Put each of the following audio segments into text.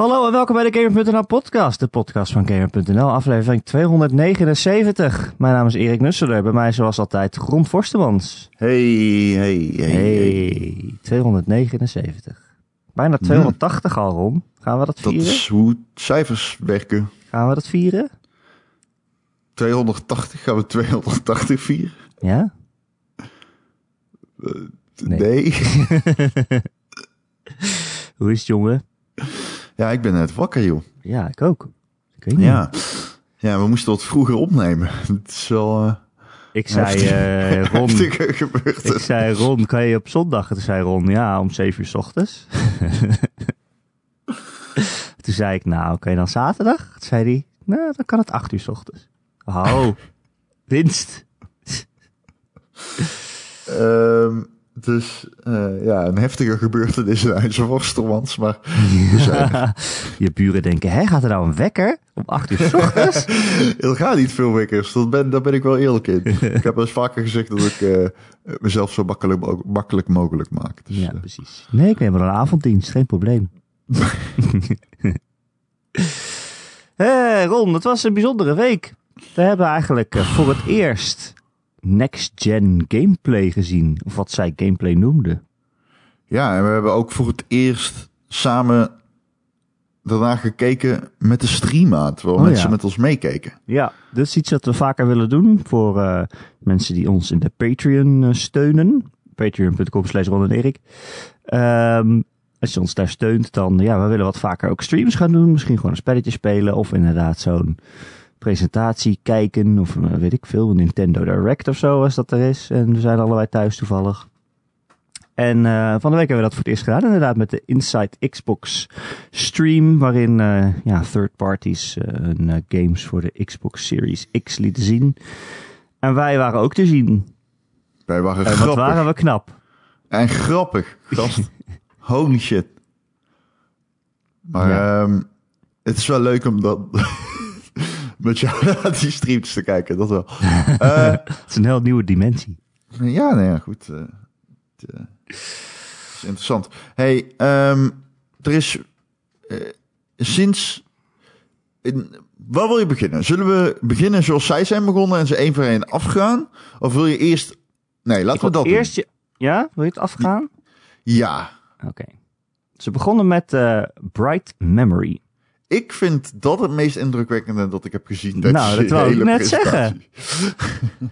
Hallo en welkom bij de Gamer.nl podcast, de podcast van Gamer.nl, aflevering 279. Mijn naam is Erik Nusseler, bij mij zoals altijd Ron Forstemans. Hey, hey, hey, Hey, 279. Bijna 280 al, Ron. Gaan we dat Dat vieren? is hoe cijfers werken. Gaan we dat vieren? 280, gaan we 280 vieren? Ja? Nee. Nee. Hoe is het, jongen? Ja, ik ben net wakker, joh. Ja, ik ook. Ik weet niet. Ja. Ja, we moesten wat vroeger opnemen. Het is wel eh Ik zei, eh, Ron, ik zei, Ron, kan je op zondag? Toen zei Ron, ja, om 7 uur s ochtends. toen zei ik, nou, kan je dan zaterdag? Toen zei hij, nou, dan kan het 8 uur s ochtends. Oh, winst. Ehm, dus eh, ja, een heftige gebeurtenis in IJzerworstelmans. Maar je buren denken, hè, gaat er nou een wekker om 8 uur s ochtends? er gaat niet veel wekkers. Dat ben, daar ben ik wel eerlijk in. ik heb eens vaker gezegd dat ik eh, mezelf zo makkelijk, mo- makkelijk mogelijk maak. Dus, ja, eh, precies. Nee, ik neem wel een avonddienst, geen probleem. Hé, Ron, het was een bijzondere week. We hebben eigenlijk voor het eerst next-gen gameplay gezien. Of wat zij gameplay noemden. Ja, en we hebben ook voor het eerst samen daarna gekeken met de stream terwijl Oh, mensen ja. met ons meekeken. Ja, is iets dat we vaker willen doen voor eh, mensen die ons in de Patreon eh, steunen. Patreon.com slash Ron en Erik. Ehm, als je ons daar steunt, dan ja, we willen wat vaker ook streams gaan doen. Misschien gewoon een spelletje spelen of inderdaad zo'n presentatie kijken. Of eh, weet ik veel, een Nintendo Direct of zo als dat er is. En we zijn allebei thuis toevallig. En eh, van de week hebben we dat voor het eerst gedaan. Inderdaad met de Inside Xbox stream. Waarin eh, ja, third parties hun games voor de Xbox Series X lieten zien. En wij waren ook te zien. Wij waren En grappig. waren we knap. En grappig, gast. Holy shit. Maar Ja. ehm, het is wel leuk om dat met jou naar die streams te kijken, dat wel. Eh, Het is een heel nieuwe dimensie. ja, nee, ja, goed. eh, het, eh, is interessant. Hey, ehm, er is sinds... In, waar wil je beginnen? Zullen we beginnen zoals zij zijn begonnen en ze één voor één afgaan? Of wil je eerst... Nee, laten we dat doen. Eerst je... Ja, wil je het afgaan? Ja, Oké. Ze begonnen met Bright Memory. Ik vind dat het meest indrukwekkende dat ik heb gezien. tijdens Nou, dat wou ik net presentatie.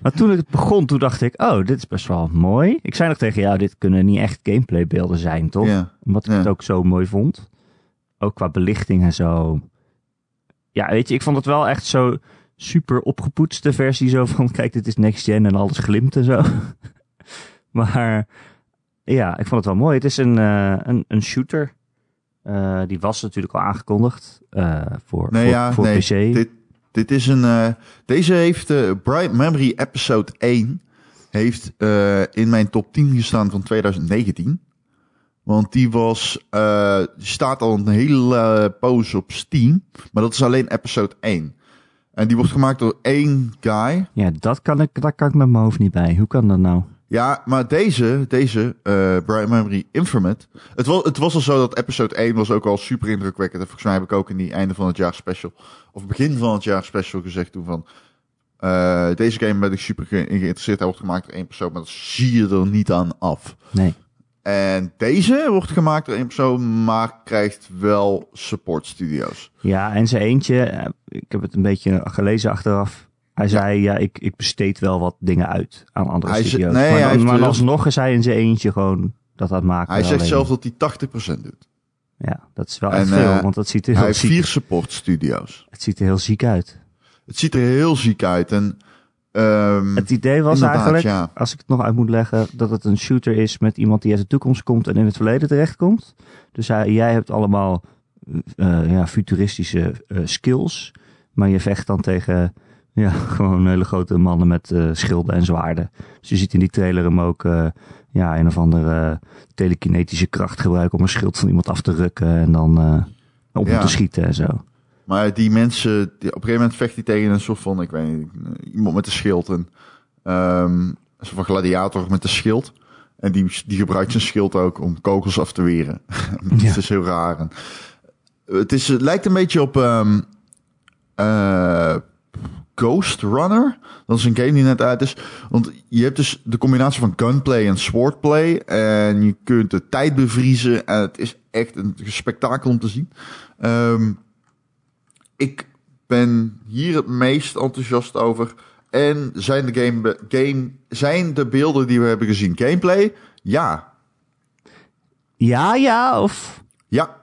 Maar toen het begon, toen dacht ik, oh, dit is best wel mooi. Ik zei nog tegen jou, dit kunnen niet echt gameplay beelden zijn, toch? Ja, Omdat ik Ja. het ook zo mooi vond. Ook qua belichting en zo. Ja, weet je, ik vond het wel echt zo super opgepoetste versie. Zo van, kijk, dit is next gen en alles glimt en zo. maar ja, ik vond het wel mooi. Het is een, eh, een, een shooter. Eh, die was natuurlijk al aangekondigd eh, voor, nee, voor, ja, voor nee. PC. Dit, dit is een... eh, deze heeft Bright Memory Episode 1 heeft in mijn top 10 gestaan van 2019. Want die was, die staat al een hele poos op Steam. Maar dat is alleen episode 1. En die wordt gemaakt door één guy. Ja, dat kan ik, daar kan ik met mijn hoofd niet bij. Hoe kan dat nou? Ja, maar deze, deze eh Bright Memory Infinite. Het was, het was al zo dat episode 1 was ook al super indrukwekkend. En volgens mij heb ik ook in die einde van het jaar special, of begin van het jaar special gezegd toen van... eh, deze game ben ik super ge- geïnteresseerd. Hij wordt gemaakt door één persoon, maar dat zie je er niet aan af. Nee. En deze wordt gemaakt door één persoon, maar krijgt wel support studios. Ja, en zijn eentje, eh, ik heb het een beetje gelezen achteraf. Hij zei, ja, ik, ik besteed wel wat dingen uit aan andere Hij studio's. nee, maar hij dan, maar dus- alsnog is hij in zijn eentje gewoon dat het maken. Hij zegt alleen. zelf dat hij 80% doet. Ja, dat is wel En, echt veel, eh, want dat ziet er Hij heel heeft ziek, vier support studios. het ziet er heel ziek uit. Het ziet er heel ziek uit. En, ehm, Het idee was eigenlijk, ja. als ik het nog uit moet leggen, dat het een shooter is met iemand die uit de toekomst komt en in het verleden terechtkomt. Dus hij, jij hebt allemaal eh, ja, futuristische eh, skills, maar je vecht dan tegen ja, gewoon hele grote mannen met eh, schilden en zwaarden. Dus je ziet in die trailer hem ook eh, ja, een of andere telekinetische kracht gebruiken om een schild van iemand af te rukken en dan eh, op hem Ja. te schieten en zo. Maar die mensen, die, op een gegeven moment vecht hij tegen een soort van, ik weet niet, eh, iemand met een schild. En, ehm, een soort van gladiator met een schild. En die, die gebruikt zijn schild ook om kogels af te weren. Ja. Dat is heel raar. En, het, is, het lijkt een beetje op ehm, eh, Ghost Runner. Dat is een game die net uit is. Want je hebt dus de combinatie van gunplay en swordplay. En je kunt de tijd bevriezen. En het is echt een spektakel om te zien. Ehm, ik ben hier het meest enthousiast over. En zijn de, game, game, zijn de beelden die we hebben gezien gameplay? Ja. Ja, ja, of... Ja.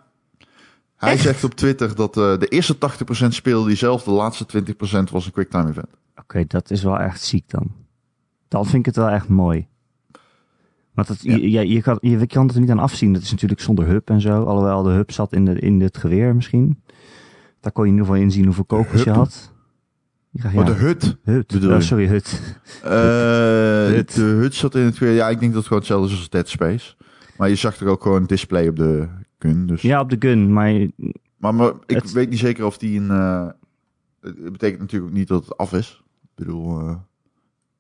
Hij Echt? zegt op Twitter dat eh, de eerste 80% speelde hij zelf, de laatste 20% was een quicktime event. Oké, dat is wel echt ziek dan. Dan vind ik het wel echt mooi. Want het, je, je, je kan, je kan het er niet aan afzien. Dat is natuurlijk zonder hub en zo. Alhoewel de hub zat in, de, in het geweer misschien. Daar kon je in ieder geval inzien hoeveel kogels je had. Ja, ja. Oh, de hut. hut. bedoel Oh, sorry, hut. Eh, Hut. De hut zat in het tweede. Ja, ik denk dat het gewoon hetzelfde is als Dead Space. Maar je zag er ook gewoon een display op de gun. Dus. Ja, op de gun. Maar Maar, maar ik Het- weet niet zeker of die een... eh, het betekent natuurlijk niet dat het af is. Ik bedoel, eh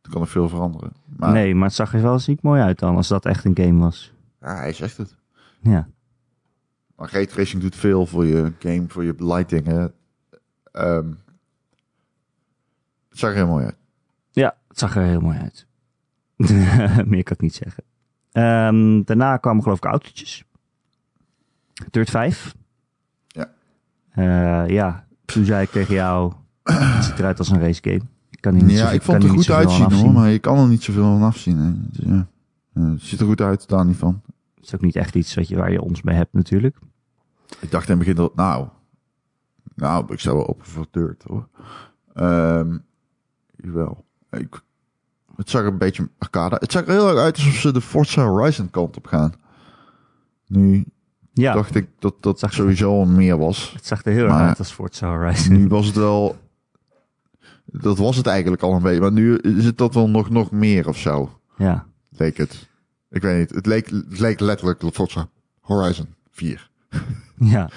er kan nog veel veranderen. Maar nee, maar het zag er wel ziek mooi uit dan. Als dat echt een game was. ja, hij zegt het. Ja. Maar raytracing doet veel voor je game, voor je lighting. Hè. Ehm, het zag er heel mooi uit. Ja, het zag er heel mooi uit. Meer kan ik niet zeggen. Ehm, daarna kwamen geloof ik autootjes. Dirt 5. Ja. Eh, ja, toen zei ik tegen jou, het ziet eruit als een race game. Ik kan niet Ja, zoveel- ik vond het er goed uitzien hoor, maar je kan er niet zoveel van afzien. Hè. Dus, ja. Het ziet er goed uit, daar niet van. Het is ook niet echt iets wat je, waar je ons mee hebt natuurlijk. Ik dacht in het begin dat, nou, nou, ik sta wel open voor Dirt hoor. Ehm jawel. Ik, het zag er een beetje arcade. Het zag er heel erg uit alsof ze de Forza Horizon kant op gaan. Nu Ja, dacht ik dat dat Zag- sowieso meer was. het zag er heel erg uit als Forza Horizon. Nu was het wel. Dat was het eigenlijk al een beetje. Maar nu is het dat wel nog, nog meer of zo. Ja, Leek het. Ik weet niet. Het leek, het leek letterlijk Forza Horizon 4. ja.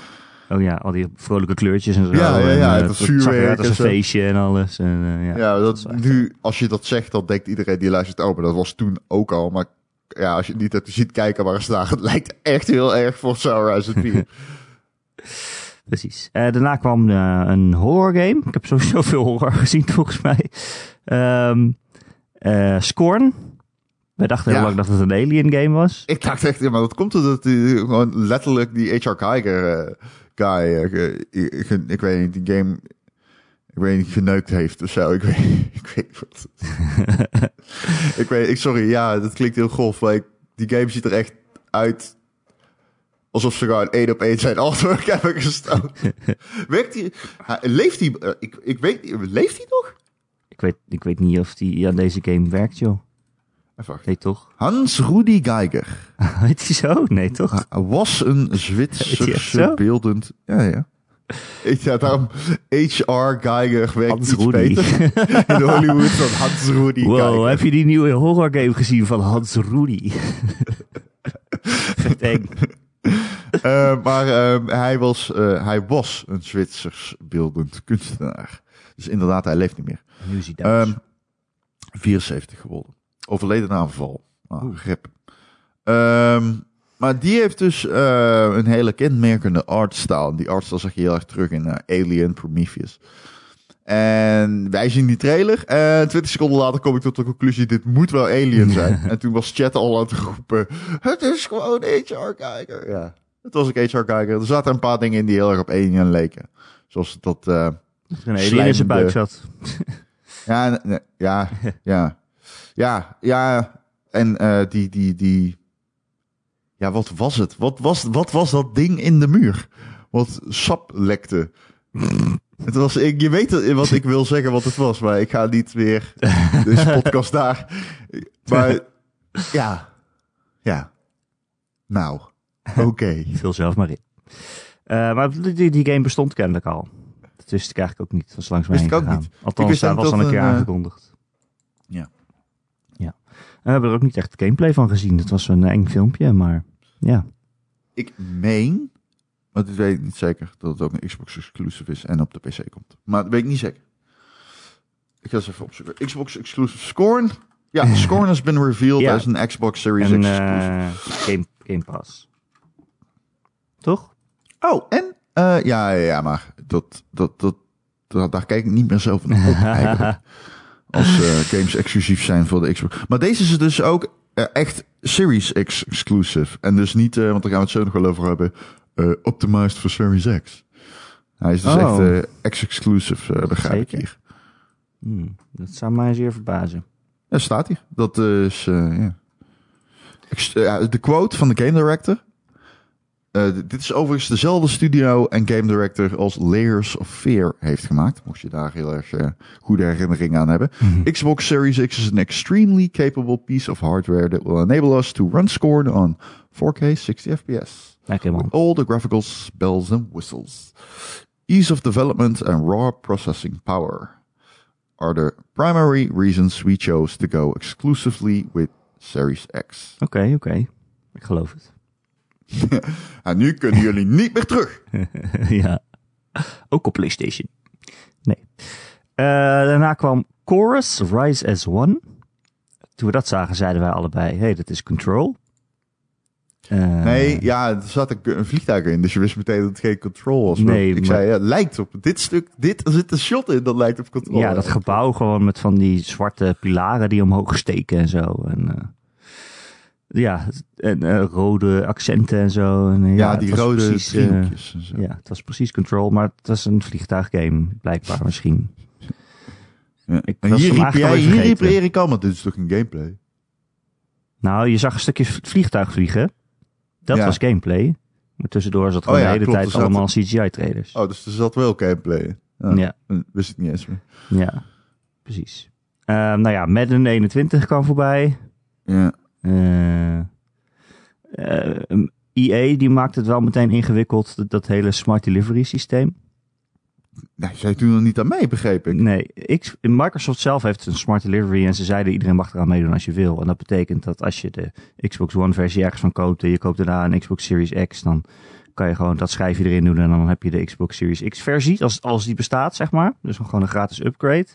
Oh ja, al die vrolijke kleurtjes en zo. Ja, ja, ja, En, het eh, vuurwerk als en een zo. feestje en alles. En, eh, ja. Ja, dat, nu, als je dat zegt, dan denkt iedereen die luistert, oh, maar dat was toen ook al. Maar ja, als je niet hebt, je ziet kijken waar ze. Het lijkt echt heel erg voor Horizon 4. Precies. Eh, daarna kwam eh, een horror game. Ik heb sowieso veel horror gezien volgens mij. Eh, Scorn. Wij dachten heel Ja. lang dat het een alien game was. ik dacht echt, ja, maar dat komt omdat die, gewoon letterlijk die H.R. Geiger eh, guy, ge- ik weet niet, die game, ik weet niet, geneukt heeft of zo. Ik weet, ik weet niet wat. ik weet, ik, sorry, ja, dat klinkt heel grof, maar ik, die game ziet er echt uit alsof ze gewoon één op één zijn artwork hebben gestoten. Werkt hij- leeft hij, eh, ik, ik weet niet, leeft hij nog? Ik weet, ik weet niet of die aan deze game werkt, joh. Even wachten. Nee, toch? Hans Rudi Geiger Heet hij zo? Nee, toch? Was een Zwitserse beeldend... Ja, ja. Ik ja, daarom HR Geiger werkt Hans iets Rudy. beter in Hollywood dan Hans Rudi Wow, Geiger. heb je die nieuwe horror game gezien van Hans Rudy? Vet eng. Eh, maar ehm, hij, was, eh, hij was een Zwitsers beeldend kunstenaar. Dus inderdaad, hij leeft niet meer. Nu is hij dood. Ehm 74 geworden. Overleden na aanval. Ah, grip. Ehm, maar die heeft dus eh, een hele kenmerkende artstyle. Die artstyle zag je heel erg terug in eh, Alien Prometheus. En wij zien die trailer. En 20 seconden later kom ik tot de conclusie: dit moet wel Alien zijn. en toen was chat al aan het roepen: Het is gewoon HR Geiger. Ja, het was ook HR Geiger. Er zaten een paar dingen in die heel erg op Alien leken. Zoals dat. Dat er een alien in zijn buik zat. ja, ja, ja. Ja, ja. En die, die, die... Ja, wat was het? Wat was, wat was dat ding in de muur? Wat sap lekte. Het was, ik, je weet wat ik wil zeggen wat het was, maar ik ga niet weer deze podcast daar. Maar ja, ja. Nou, oké. Vul zelf maar in. Eh, maar die, die, game bestond kennelijk al. Dat wist ik eigenlijk ook niet. Dat was langs mij Wist ik ook gegaan. niet. Althans, wist dat ook was al een keer eh, aangekondigd. Ja. We hebben er ook niet echt gameplay van gezien. Het was een eng filmpje, maar ja. Ik meen, maar dit weet ik niet zeker, dat het ook een Xbox exclusive is en op de PC komt. Maar dat weet ik niet zeker. Ik ga eens even opzoeken. Xbox exclusive Scorn. Ja, Scorn has been revealed Ja. as een Xbox Series En exclusive. eh game, game Pass. Toch? oh, en ja, ja, ja, maar dat, dat, dat, dat, daar kijk ik niet meer zo van op eigenlijk. Als eh, games exclusief zijn voor de Xbox. Maar deze is dus ook eh, echt Series X exclusive. En dus niet, eh, want daar gaan we het zo nog wel over hebben, optimized voor Series X. Hij is dus Oh. echt eh, X-exclusive, begrijp ik hier. Hmm, dat zou mij zeer verbazen. Ja, staat hier. Dat is, ja, De quote van de game director. Eh, dit is overigens dezelfde studio en game director als Layers of Fear heeft gemaakt. Mocht je daar heel erg eh, goede herinneringen aan hebben. Xbox Series X is an extremely capable piece of hardware that will enable us to run scored on 4K 60 FPS. Lekker man. With all the graphics, bells and whistles. Ease of development and raw processing power are the primary reasons we chose to go exclusively with Series X. Oké, oké. Ik geloof het. En nu kunnen jullie niet meer terug. ja. Ook op PlayStation. Nee. Eh, daarna kwam Chorus Rise as One. Toen we dat zagen, zeiden wij allebei: hey, dat is Control. Eh, Nee, ja, er zat een, een vliegtuig in, dus je wist meteen dat het geen control was. Nee, ik maar- zei, ja, lijkt op dit stuk, dit, er zit een shot in dat lijkt op control. Ja, dat gebouw gewoon met van die zwarte pilaren die omhoog steken en zo. En, eh, ja, en eh, rode accenten en zo. En, eh, Ja, die rode precies, eh, en zo. ja, het was precies Control, maar het was een vliegtuiggame, blijkbaar misschien. Ja. Ik En hier riep, jij, hier riep. Erik al, maar dit is toch een gameplay? Nou, je zag een stukje vliegtuig vliegen. Dat Ja. was gameplay. Maar tussendoor zat gewoon Oh de hele klopt, tijd allemaal CGI-trailers. Oh, dus er zat wel gameplay. Ja, Wist ik niet eens meer. ja, precies. Eh, nou ja, Madden 21 kwam voorbij. Ja. Eh, eh, EA die maakt het wel meteen ingewikkeld, dat, dat hele smart delivery systeem. Nee, zij doen er niet aan mee, begreep ik. Nee, X, Microsoft zelf heeft een smart delivery en ze zeiden iedereen mag eraan meedoen als je wil. En dat betekent dat als je de Xbox One versie ergens van koopt en je koopt daarna een Xbox Series X, dan kan je gewoon dat schijfje erin doen en dan heb je de Xbox Series X versie, als, als die bestaat zeg maar. Dus gewoon een gratis upgrade.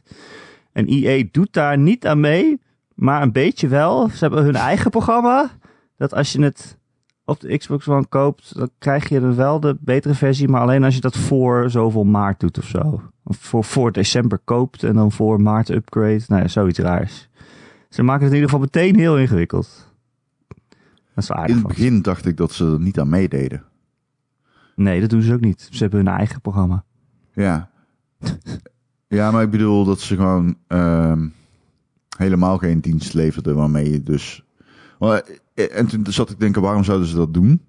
En EA doet daar niet aan mee, maar een beetje wel. Ze hebben hun eigen programma, dat als je het op de Xbox One koopt, dan krijg je dan wel de betere versie, maar alleen als je dat voor zoveel maart doet of zo. Of voor, voor december koopt en dan voor maart upgrade. Nou ja, zoiets raars. Ze maken het in ieder geval meteen heel ingewikkeld. Dat is In het begin dacht ik dat ze er niet aan meededen. Nee, dat doen ze ook niet. Ze hebben hun eigen programma. Ja. ja, maar ik bedoel dat ze gewoon ehm, helemaal geen dienst leverden waarmee je dus... Eh, En toen zat ik te denken, waarom zouden ze dat doen?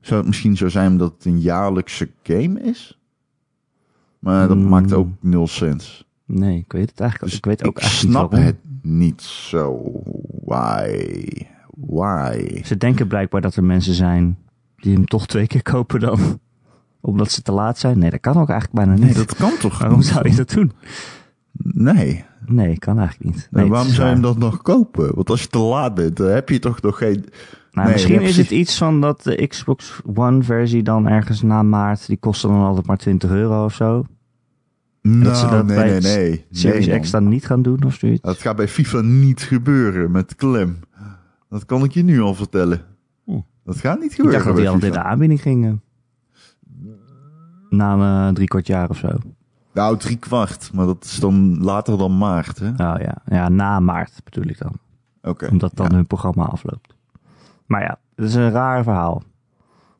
Zou het misschien zo zijn omdat het een jaarlijkse game is? Maar dat Hmm. maakt ook nul sens. Nee, ik weet het eigenlijk Dus Ik weet ook ik eigenlijk snap niet het niet zo. Why? Why? Ze denken blijkbaar dat er mensen zijn die hem toch twee keer kopen dan. Omdat ze te laat zijn. Nee, dat kan ook eigenlijk bijna niet. Nee, dat kan toch Waarom zou je dat doen? Nee. Nee, kan eigenlijk niet. Nee, waarom zou je hem dan nog kopen? Want als je te laat bent, dan heb je toch nog geen... Nou, Nee, misschien is het iets van dat de Xbox One versie dan ergens na maart, die kostte dan altijd maar 20 euro of zo. Nou, ze dat nee, bij nee, nee. Series nee, X dan niet gaan doen of zoiets. Dat gaat bij FIFA niet gebeuren met klem. Dat kan ik je nu al vertellen. Hm. Dat gaat niet Ik gebeuren dacht dat die altijd in de aanbieding gingen. Na een eh, drie kwart jaar of zo. Nou, drie kwart. Maar dat is dan later dan maart, hè? Oh ja, ja na maart bedoel ik dan. Oké. Omdat dan ja. hun programma afloopt. Maar ja, het is een raar verhaal.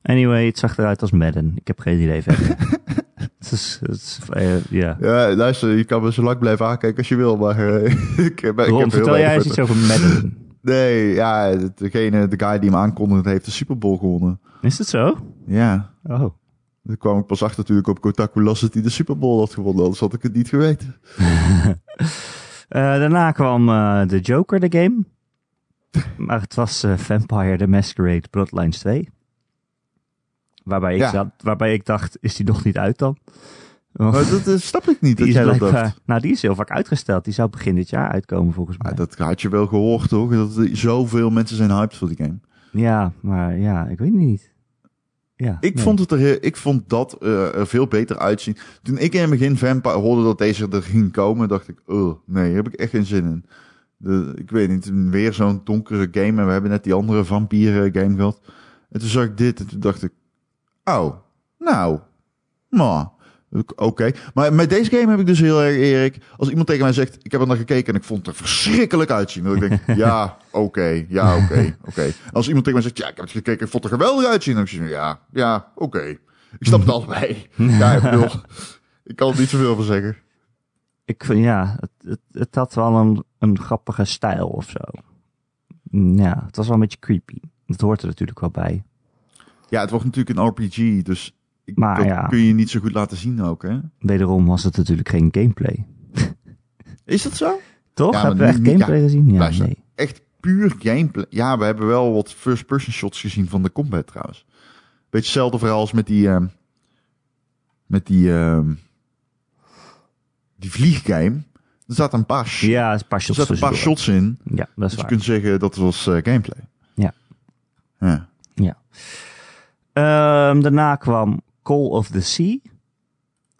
Anyway, het zag eruit als Madden. Ik heb geen idee verder. het is, het is, eh, ja. Ja, luister, je kan me zo lang blijven aankijken als je wil, maar eh, ik heb, ik Ron, heb heel vertel jij eens iets over Madden. Nee, ja, degene, de guy die hem aankondigde heeft de Super Bowl gewonnen. Is het zo? Ja, Oh. Daar kwam ik pas achter natuurlijk op Kotaku las dat hij de Super Bowl had gewonnen. Anders had ik het niet geweten. Eh, daarna kwam eh de Joker, de game. Maar het was eh, Vampire the Masquerade Bloodlines 2. Waarbij ik, Ja. zat, waarbij ik dacht, is die nog niet uit dan? Want Maar dat snap ik niet, die dat je dat dacht. nou, die is heel vaak uitgesteld. Die zou begin dit jaar uitkomen volgens mij. Maar dat had je wel gehoord, toch? Dat er zoveel mensen zijn hyped voor die game. Ja, maar ja, ik weet het niet. Ja, Ik, nee. vond, het er, ik vond dat eh, er veel beter uitzien. Toen ik in het begin Vampire hoorde dat deze er ging komen, dacht ik, oh, nee, hier heb ik echt geen zin in. De, ik weet niet, weer zo'n donkere game. En we hebben net die andere vampieren game gehad. En toen zag ik dit en toen dacht ik, oh, Nou, maar, oké. Maar met deze game heb ik dus heel erg, Erik, als iemand tegen mij zegt, ik heb er naar gekeken en ik vond het er verschrikkelijk uitzien. Ik denk, ja, oké, ja, oké, oké. Als iemand tegen mij zegt, ja, ik heb het gekeken, ik vond het er geweldig uitzien. Dan denk ik, ja, ja, oké. Ik snap het allebei. Ja, ik bedoel, ik kan er niet zoveel van zeggen. Ik vind, ja, het, het, het had wel een, een grappige stijl of zo. Mm, Ja, het was wel een beetje creepy. Dat hoort er natuurlijk wel bij. Ja, het wordt natuurlijk een RPG, dus ik, Maar dat ja. kun je niet zo goed laten zien ook, hè? Wederom was het natuurlijk geen gameplay. Is dat zo? Toch? Ja, Hebben we echt niet- gameplay gezien? Ja, nee. echt puur gameplay. Ja, we hebben wel wat first-person shots gezien van de combat trouwens. Beetje hetzelfde verhaal als met die... ehm, met die... ehm, die vlieggame. Er zaten een paar, Ja, een paar er shots zaten een paar shots in. Ja, dat is Dus je waar. kunt zeggen dat was eh, gameplay. Ja. ja. Ehm, daarna kwam Call of the Sea.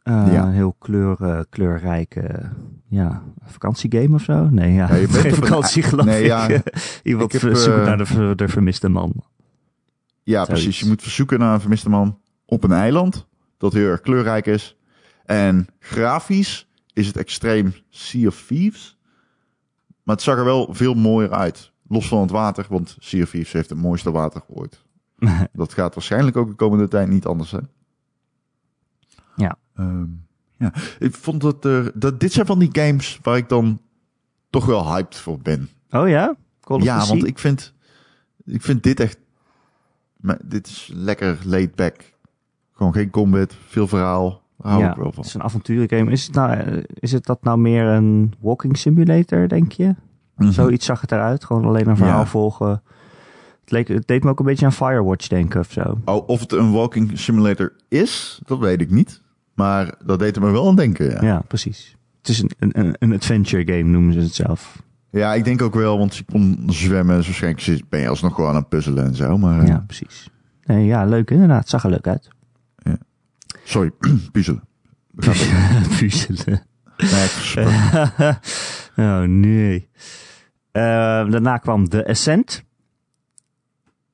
Eh, Ja. Een heel kleur, eh, kleurrijke ja, vakantiegame of zo. Nee, ja, Ja, je bent geen op een- vakantie geloof Nee, ik. ja. Iemand Ik heb, zoekt eh, naar de, ver- de vermiste man. Ja, Zoiets. precies. Je moet verzoeken naar een vermiste man op een eiland. Dat heel erg kleurrijk is. En grafisch is het extreem Sea of Thieves. Maar het zag er wel veel mooier uit. Los van het water, want Sea of Thieves heeft het mooiste water ooit. Dat gaat waarschijnlijk ook de komende tijd niet anders zijn. Ehm, ja. Ik vond dat, er, dat dit zijn van die games waar ik dan toch wel hyped voor ben. Oh ja? Ja, want Sea? ik vind, ik vind dit echt. maar Dit is lekker laid back. Gewoon geen combat, veel verhaal. Daar hou ja, ik wel van. Het is een avonturengame. Is het, nou, eh, is het dat nou meer een walking simulator, denk je? Mhm. Zoiets zag het eruit. Gewoon alleen een verhaal Ja. volgen. Het, leek, het deed me ook een beetje aan Firewatch denken of zo. Oh, of het een walking simulator is, dat weet ik niet. Maar dat deed er me wel aan denken. Ja, Ja, precies. Het is een, een, een adventure game, noemen ze het zelf. ja ik denk ook wel, want je kon zwemmen. Dus waarschijnlijk ben je alsnog gewoon aan het puzzelen en zo. Maar, eh, Ja, precies. Nee, ja, leuk inderdaad. Het zag er leuk uit. Sorry, puzzelen. Puzzelen. Nee, oh nee. Eh, daarna kwam The Ascent.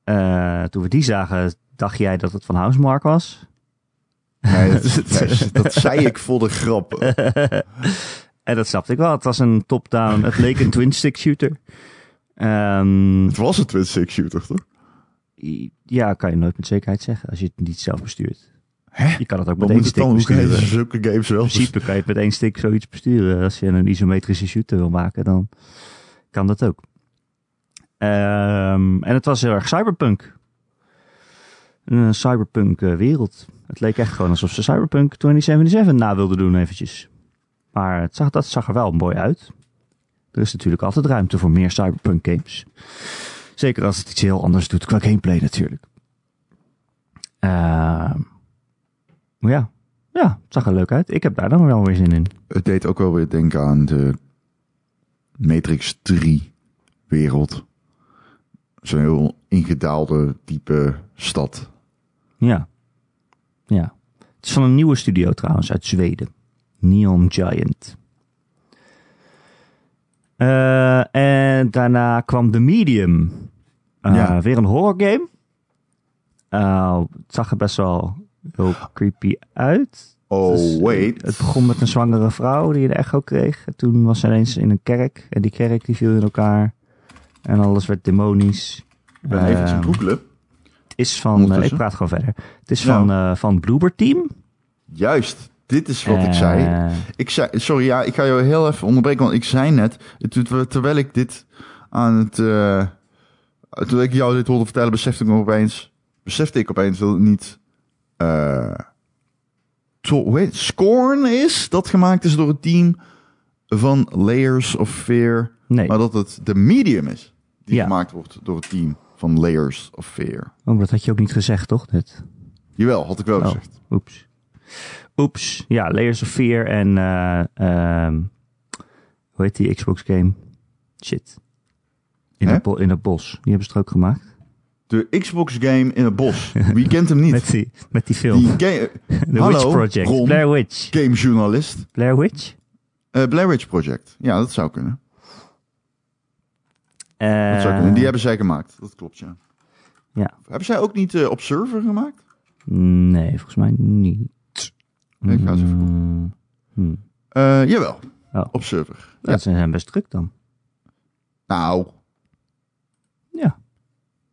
Eh, toen we die zagen, dacht jij dat het van Housemark was? Nee, dat, nee, dat zei ik voor de grap. en dat snapte ik wel. Het was een top-down. Het leek een twin-stick shooter. Ehm, Het was een twin stick shooter, toch? ja, kan je nooit met zekerheid zeggen als je het niet zelf bestuurt. Hè? Je kan het ook Wat met één stick besturen. zulke games wel In principe kan je het met één stick zoiets besturen. Als je een isometrische shooter wil maken, dan kan dat ook. Ehm, en het was heel erg cyberpunk. Een cyberpunk eh, wereld. Het leek echt gewoon alsof ze cyberpunk 2077 na wilden doen eventjes. Maar het zag, dat zag er wel mooi uit. Er is natuurlijk altijd ruimte voor meer cyberpunk games. Zeker als het iets heel anders doet qua gameplay natuurlijk. Maar ja, ja, het zag er leuk uit. Ik heb daar dan wel weer zin in. Het deed ook wel weer denken aan de Matrix 3 wereld. Zo'n heel ingedaalde, diepe stad. Ja. Ja. Het is van een nieuwe studio trouwens uit Zweden. Neon Giant. Eh, en daarna kwam The Medium. Eh, Ja. Weer een horror game. Eh, het zag er best wel heel creepy uit. Oh, Dus, wait. Het begon met een zwangere vrouw die een echo kreeg. En toen was ze ineens in een kerk. En die kerk die viel in elkaar. En alles werd demonisch. Ik ben even Eh, aan googlen. Het is van... eh, ik praat gewoon verder. Het is Ja. van, eh van Bloober Team. Juist, dit is wat ik zei. Eh, Ik zei, sorry, ja, ik ga jou heel even onderbreken, want ik zei net, terwijl ik dit aan het, terwijl ik jou dit hoorde vertellen, besefte ik opeens, besefte ik opeens dat het niet, to, het? Scorn is, dat gemaakt is door het team van Layers of Fear, nee, maar dat het de medium is, die Ja. gemaakt wordt door het team van Layers of Fear. oh, dat had je ook niet gezegd, toch? Net. Jawel, had ik wel Oh. gezegd. Oeps. Oeps. Ja, Layers of Fear en... eh, ehm, hoe heet die Xbox game? Shit. In, het, in het bos. Die hebben ze er ook gemaakt. De Xbox game in het bos. Wie kent hem niet? Met die, met die film. Die ga- The Hallo, Witch Project. Ron. Blair Witch. gamejournalist. Blair Witch? Eh Blair Witch Project. Ja, dat zou kunnen. Dat zou kunnen. Die hebben zij gemaakt. Dat klopt, ja. Ja. Hebben zij ook niet eh Observer gemaakt? Nee, volgens mij niet. Ik ga eens even Mm, hmm. Eh, jawel, Oh. op server. Ja, ze zijn best druk dan. Nou, Ja.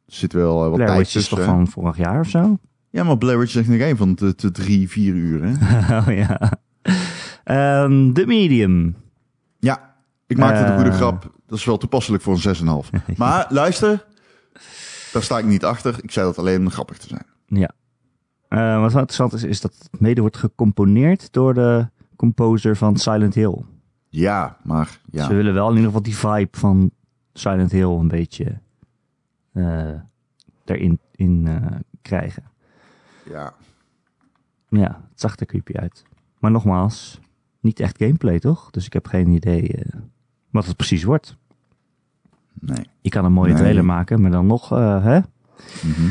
er zit wel eh, wat Blair tijd Witch is toch van vorig jaar of zo? Ja, maar Blair Witch is echt nog één van de, de drie, vier uur. Hè? oh ja. Ehm The Medium. Ja, ik maakte de goede Eh. grap. Dat is wel toepasselijk voor een 6,5. Maar luister, daar sta ik niet achter. Ik zei dat alleen om grappig te zijn. Ja. Eh, wat wel interessant is, is dat het mede wordt gecomponeerd door de composer van Silent Hill. Ja, maar ja. Ze willen wel in ieder geval die vibe van Silent Hill een beetje eh, erin in, krijgen. ja. Ja, het zag er creepy uit. Maar nogmaals, niet echt gameplay toch? Dus ik heb geen idee wat het precies wordt. Nee. Je kan een mooie Nee. trailer maken, maar dan nog, eh, hè? Mhm.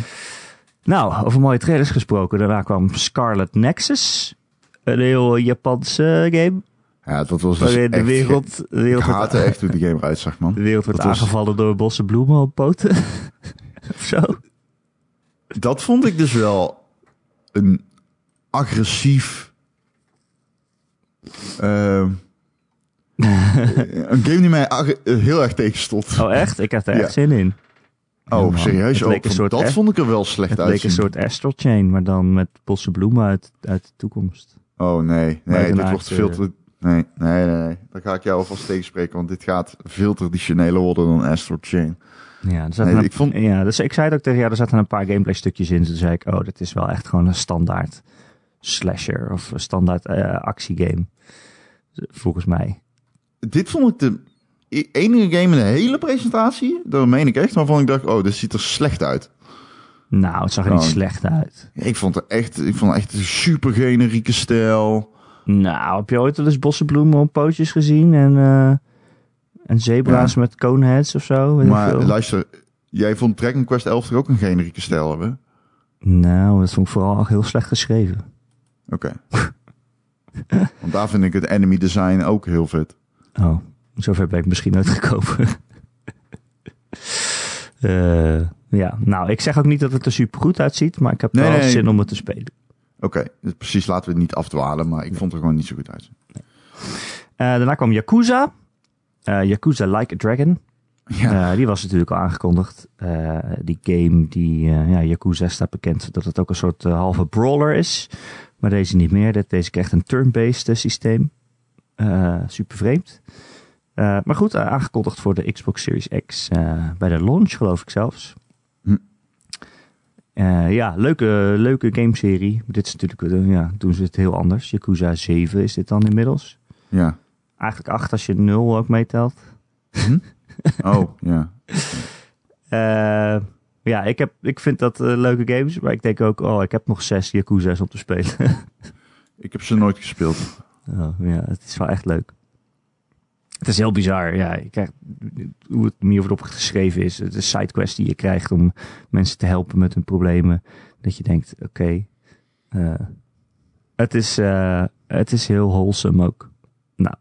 Nou, over mooie trailers gesproken. Daarna kwam Scarlet Nexus. Een heel Japanse game. Ja, dat was dus de echt... wereld, de Ik wereld, haatte echt hoe de game eruit zag, man. de wereld wordt Dat was- aangevallen door bossen bloemen op poten. of zo. Dat vond ik dus wel een agressief... ehm, een game die mij ag- heel erg tegenstond. Oh echt? Ik heb er Ja. echt zin in. Oh, serieus? Het leek een soort dat vond ik er wel slecht Het leek een soort Astral Chain, maar dan met bossen bloemen uit, uit de toekomst. Oh nee, nee, dit wordt veel eh, te... Nee, nee, nee, nee. Daar ga ik jou alvast tegenspreken, want dit gaat veel traditioneler worden dan Astral Chain. Ja, Nee, een- ik vond- ja dus ik zei het ook tegen jou, er zaten een paar gameplay stukjes in. Toen zei ik, oh, dit is wel echt gewoon een standaard slasher of een standaard eh, actiegame. Volgens mij. Dit vond ik de e- enige game in de hele presentatie, dat meen ik echt, waarvan ik dacht, oh, dit ziet er slecht uit. Nou, het zag er niet slecht uit. Ik vond het echt, ik vond het echt een super generieke stijl. Nou, heb je ooit wel eens bossenbloemen op pootjes gezien? En, eh, en zebra's met coneheads of zo? Maar veel. luister, jij vond Dragon Quest 11 toch ook een generieke stijl hebben? Nou, dat vond ik vooral heel slecht geschreven. Oké. Want daar vind ik het enemy design ook heel vet. Oh, zover ben ik misschien nooit gekomen. Eh, ja, nou, ik zeg ook niet dat het er super goed uitziet, maar ik heb Nee, wel nee. zin om het te spelen. Oké, dus precies laten we het niet afdwalen, maar ik vond het er gewoon niet zo goed uit. Eh, daarna kwam Yakuza. Eh, Yakuza Like a Dragon. Ja. Die was natuurlijk al aangekondigd. Die game, die, ja, Yakuza staat bekend dat het ook een soort halve brawler is. Maar deze niet meer. Dit- Deze krijgt een turn-based systeem. Eh, super vreemd. Eh, maar goed, eh, aangekondigd voor de Xbox Series X bij de launch, geloof ik zelfs. Hm. Ja, leuke, leuke gameserie. Dit is natuurlijk, ja, doen ze het heel anders. Yakuza 7 is dit dan inmiddels. Ja. Eigenlijk 8 als je 0 ook meetelt. Oh, ja. Eh, ja, ik, heb, ik vind dat leuke games. Maar ik denk ook, oh, ik heb nog zes Yakuza's om te spelen. Ik heb ze nooit gespeeld. Oh, ja, het is wel echt leuk. Het is heel bizar. Ja, je krijgt, hoe het meer wordt opgeschreven is. Het is sidequest die je krijgt om mensen te helpen met hun problemen. Dat je denkt, oké. eh, het, is, eh, het is heel wholesome ook. Nou,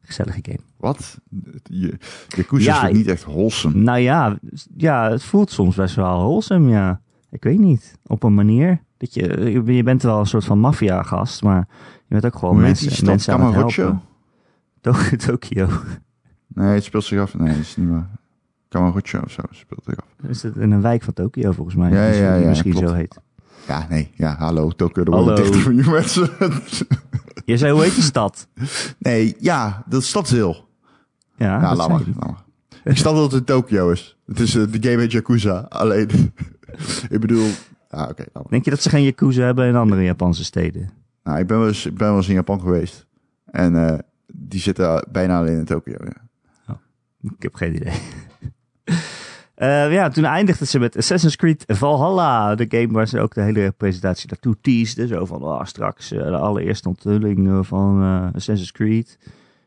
gezellige game. Wat? Je, Yakuza Ja, is niet echt wholesome? Nou ja, ja, het voelt soms best wel wholesome, ja. Ik weet niet. Op een manier. Dat je, je- je bent wel een soort van maffia-gast, maar je bent ook gewoon mensen, die mensen aan het helpen. To- Tokio. Nee, het speelt zich af. Nee, dat is niet waar. Kamurocho of zo speelt zich af. Is het in een wijk van Tokio volgens mij? Ja, die ja, ja, misschien klopt. zo heet. Ja, nee. Ja, hallo. Er Hallo. wonen 30 miljoen mensen. Je zei, hoe heet die stad? nee, ja, dat is Stadsdeel. Ja, Ja, dat laat maar. ik. snap dat het in Tokio is. Het is eh, de game heet Yakuza. Alleen, ik bedoel... Oké. laat maar. Denk je dat ze geen Yakuza hebben in andere Japanse steden? nou, ik ben, wel eens, ik ben wel eens in Japan geweest. En eh, die zitten bijna alleen in Tokio. Ja. Ik heb geen idee. Eh, ja, toen eindigden ze met Assassin's Creed Valhalla. De game waar ze ook de hele presentatie naartoe teasden. Zo van, oh, straks eh, de allereerste onthulling van Assassin's Creed.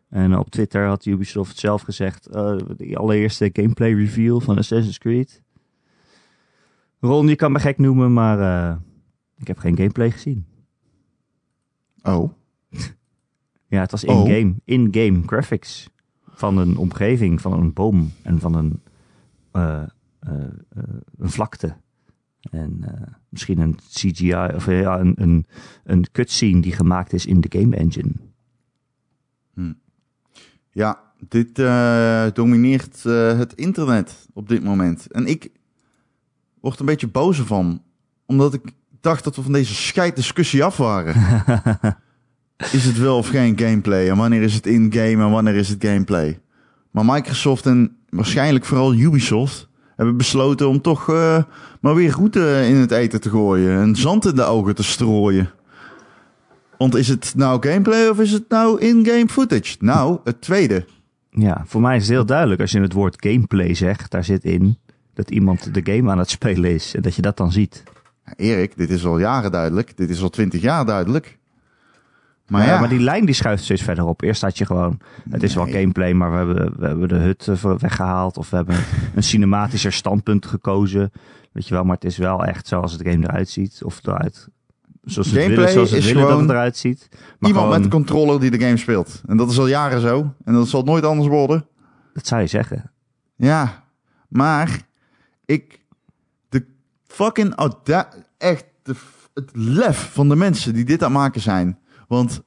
En op Twitter had Ubisoft zelf gezegd, de allereerste gameplay reveal van Assassin's Creed. Ron, je kan me gek noemen, maar eh, ik heb geen gameplay gezien. Oh, Ja, het was Oh. in-game, in-game graphics. Van een omgeving, van een boom en van een, eh, eh, een vlakte. En misschien een CGI of ja, een, een, een cutscene die gemaakt is in de game engine. Ja, dit domineert het internet op dit moment. En ik word een beetje boos ervan. Omdat ik dacht dat we van deze scheiddiscussie af waren. is het wel of geen gameplay? En wanneer is het in-game en wanneer is het gameplay? Maar Microsoft en waarschijnlijk vooral Ubisoft hebben besloten om toch eh, maar weer route in het eten te gooien. En zand in de ogen te strooien. Want is het nou gameplay of is het nou in-game footage? Nou, het tweede. Ja, voor mij is het heel duidelijk als je het woord gameplay zegt, daar zit in dat iemand de game aan het spelen is en dat je dat dan ziet. Erik, dit is al jaren duidelijk. Dit is al twintig jaar duidelijk. Maar ja, ja, maar die lijn die schuift steeds verder op. Eerst had je gewoon, het is wel gameplay, maar we hebben, we hebben de hut eh, weggehaald. Of we hebben een cinematischer standpunt gekozen. Weet je wel, maar het is wel echt zoals het game eruit ziet. Of eruit, zoals het Gameplay willen, zoals het is willen dat gewoon het eruit ziet. Maar iemand gewoon, met een controller die de game speelt. En dat is al jaren zo. En dat zal nooit anders worden. dat zou je zeggen. Ja, maar ik, de fucking echt het lef van de mensen die dit aan het maken zijn. Want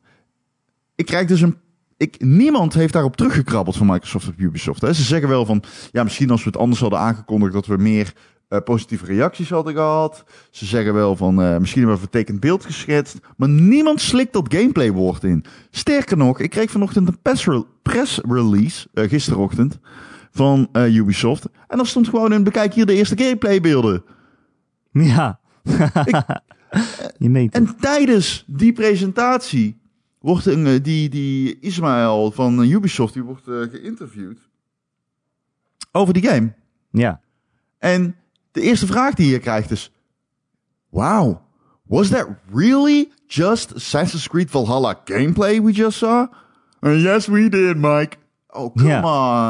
ik krijg dus een, ik, niemand heeft daarop teruggekrabbeld van Microsoft of Ubisoft. Hè. Ze zeggen wel van, ja, misschien als we het anders hadden aangekondigd dat we meer eh, positieve reacties hadden gehad. Ze zeggen wel van, eh, misschien hebben we een vertekend beeld geschetst. Maar niemand slikt dat gameplay woord in. Sterker nog, ik kreeg vanochtend een press, re- press release, eh, gisterochtend, van eh, Ubisoft. En daar stond gewoon in, bekijk hier de eerste gameplay beelden. Ja. je meent. En tijdens die presentatie wordt een, eh, die, die Ismaël van eh, Ubisoft, die wordt geïnterviewd over die game. Ja. En de eerste vraag die je krijgt is, wow, was that really just Assassin's Creed Valhalla gameplay we just saw? "Uh, yes, we did, Mike. Oh, come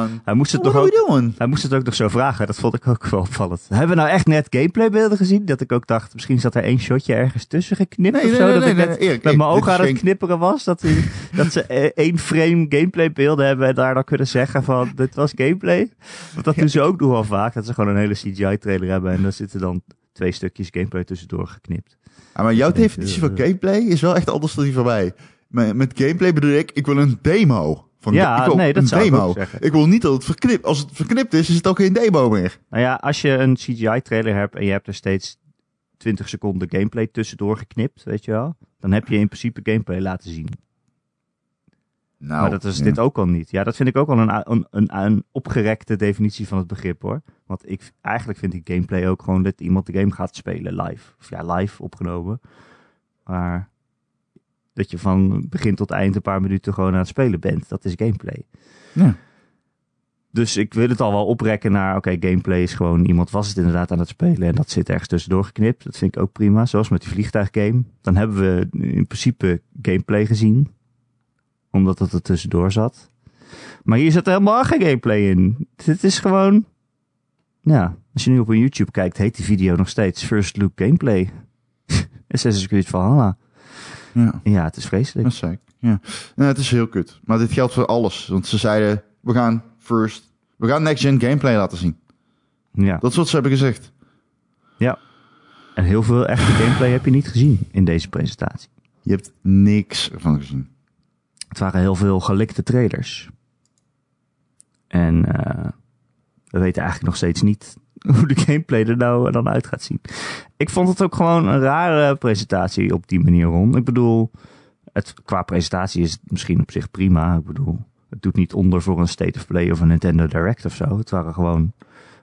on. Hij moest het toch ook... Hij moest het ook nog zo vragen. Dat vond ik ook wel opvallend. Hebben we nou echt net gameplaybeelden gezien? Dat ik ook dacht, misschien zat er één shotje ergens tussen geknipt Nee, of zo. nee, dat ik net Erik, met mijn ogen aan het geen- knipperen was. Dat, die- dat ze eh, één frame gameplaybeelden hebben en daar dan kunnen zeggen van, dit was gameplay. Want dat doen ze ook nog wel vaak. Dat ze gewoon een hele CGI-trailer hebben en daar zitten dan twee stukjes gameplay tussendoor geknipt. Ja, maar jouw denk, definitie eh, van gameplay is wel echt anders dan die van mij. Met gameplay bedoel ik, ik wil een demo. Van Ja, ik wil nee, dat een zou ik demo. zeggen. Ik wil niet dat het verknipt. Als het verknipt is, is het ook geen demo meer. Nou ja, als je een CGI-trailer hebt en je hebt er steeds 20 seconden gameplay tussendoor geknipt, weet je wel. Dan heb je in principe gameplay laten zien. Nou, maar dat is ja. dit ook al niet. Ja, dat vind ik ook al een, een, een, een opgerekte definitie van het begrip hoor. Want ik, eigenlijk vind ik gameplay ook gewoon dat iemand de game gaat spelen live. Of ja, live opgenomen. Maar dat je van begin tot eind een paar minuten gewoon aan het spelen bent. Dat is gameplay. Ja. Dus ik wil het al wel oprekken naar, oké, gameplay is gewoon, iemand was het inderdaad aan het spelen en dat zit ergens tussendoor geknipt. Dat vind ik ook prima, zoals met die vliegtuiggame. Dan hebben we in principe gameplay gezien, omdat het er tussendoor zat. Maar hier zit er helemaal geen gameplay in. Dit is gewoon, ja, als je nu op een YouTube kijkt, heet die video nog steeds First Look Gameplay. Assassin's Creed Valhalla. Ja, Ja, het is vreselijk. dat zei ik. Ja. Nou, het is heel kut. Maar dit geldt voor alles. Want ze zeiden, we gaan first... We gaan next-gen gameplay laten zien. Ja. Dat is wat ze hebben gezegd. En heel veel echte gameplay heb je niet gezien in deze presentatie. Je hebt niks ervan gezien. Het waren heel veel gelikte trailers. En eh, we weten eigenlijk nog steeds niet hoe de gameplay er nou dan uit gaat zien. Ik vond het ook gewoon een rare presentatie op die manier, Ron. Ik bedoel, het, qua presentatie is het misschien op zich prima. Ik bedoel, het doet niet onder voor een State of Play of een Nintendo Direct of zo. Het waren gewoon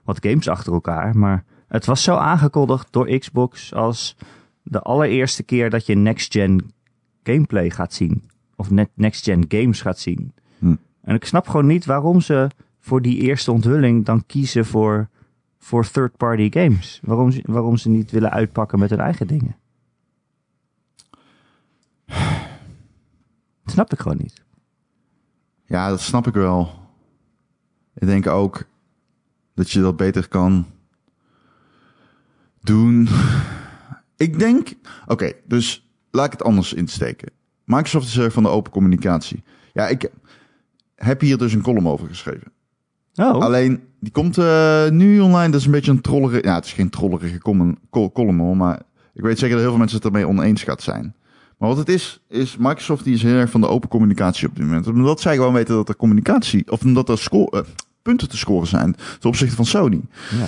wat games achter elkaar. Maar het was zo aangekondigd door Xbox als de allereerste keer dat je next-gen gameplay gaat zien. Of net next-gen games gaat zien. Hm. En ik snap gewoon niet waarom ze voor die eerste onthulling dan kiezen voor, voor third-party games. Waarom, waarom ze niet willen uitpakken met hun eigen dingen. Snap ik gewoon niet. Ja, dat snap ik wel. Ik denk ook dat je dat beter kan doen. Ik denk, oké, dus laat ik het anders insteken. Microsoft is erg van de open communicatie. Ja, ik heb hier dus een column over geschreven. Oh, Alleen, die komt eh, nu online. Dat is een beetje een trollerige... Ja, het is geen trollerige column, col- column hoor. Maar ik weet zeker dat heel veel mensen het ermee oneens gaat zijn. Maar wat het is, is Microsoft die is heel erg van de open communicatie op dit moment. Omdat zij gewoon weten dat er communicatie... Of omdat er eh, punten te scoren zijn ten opzichte van Sony. ja.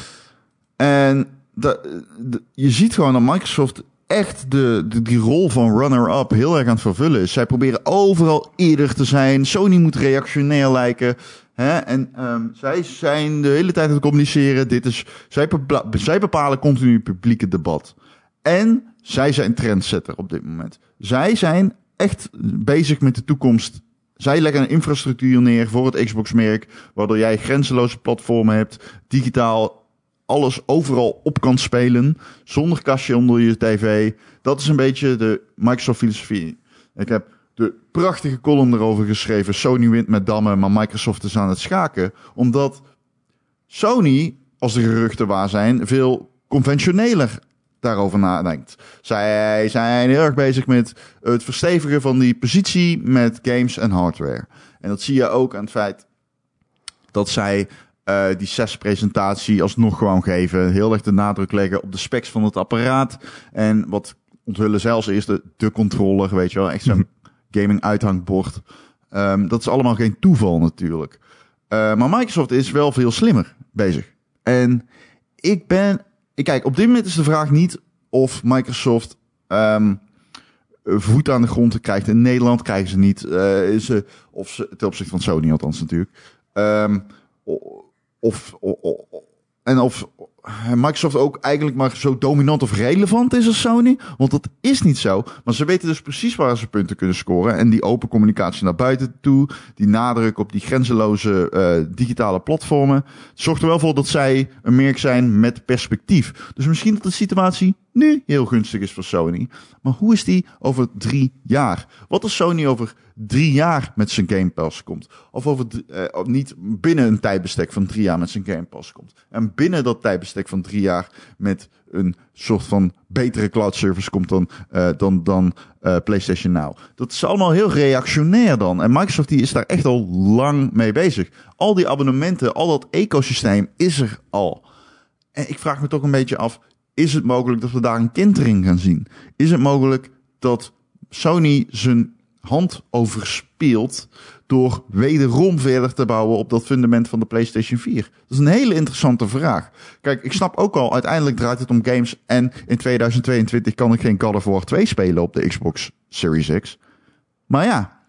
En de, de- je ziet gewoon dat Microsoft echt de, de, die rol van runner-up heel erg aan het vervullen is. Zij proberen overal eerder te zijn. Sony moet reactionair lijken. Hè? En ehm, zij zijn de hele tijd aan het communiceren. Dit is, zij, bepa- zij bepalen continu publieke debat. En zij zijn trendsetter op dit moment. Zij zijn echt bezig met de toekomst. Zij leggen een infrastructuur neer voor het Xbox-merk, waardoor jij grenzeloze platformen hebt, digitaal alles overal op kan spelen, zonder kastje onder je tv. Dat is een beetje de Microsoft-filosofie. Ik heb de prachtige column erover geschreven. Sony wint met dammen, maar Microsoft is aan het schaken. Omdat Sony, als de geruchten waar zijn, veel conventioneler daarover nadenkt. Zij zijn heel erg bezig met het verstevigen van die positie met games en hardware. En dat zie je ook aan het feit dat zij eh, die CES-presentatie alsnog gewoon geven. Heel erg de nadruk leggen op de specs van het apparaat. En wat onthullen zelfs is de, de controller, weet je wel. Echt zo'n gaming uithangbord. Ehm, dat is allemaal geen toeval natuurlijk. Eh, maar Microsoft is wel veel slimmer bezig. En ik ben... Ik kijk, op dit moment is de vraag niet of Microsoft... ehm, voet aan de grond krijgt. In Nederland krijgen ze niet. eh, is ze, of ze, ten opzichte van Sony althans natuurlijk. Ehm, of, o- o- o- en of Microsoft ook eigenlijk maar zo dominant of relevant is als Sony. Want dat is niet zo. Maar ze weten dus precies waar ze punten kunnen scoren. En die open communicatie naar buiten toe. Die nadruk op die grenzeloze eh, digitale platformen. Zorgt er wel voor dat zij een merk zijn met perspectief. Dus misschien dat de situatie nu heel gunstig is voor Sony. Maar hoe is die over drie jaar? Wat als Sony over drie jaar met zijn Game Pass komt? Of over eh, niet binnen een tijdbestek van drie jaar met zijn Game Pass komt? En binnen dat tijdbestek van drie jaar met een soort van betere cloud service komt dan, eh, dan, dan eh, PlayStation Now. Dat is allemaal heel reactionair dan. En Microsoft die is daar echt al lang mee bezig. Al die abonnementen, al dat ecosysteem is er al. En ik vraag me toch een beetje af, is het mogelijk dat we daar een kentering gaan zien? Is het mogelijk dat Sony zijn hand overspeelt door wederom verder te bouwen op dat fundament van de PlayStation 4? Dat is een hele interessante vraag. Kijk, ik snap ook al, uiteindelijk draait het om games en in 2022 kan ik geen God of War 2 spelen op de Xbox Series X. Maar ja,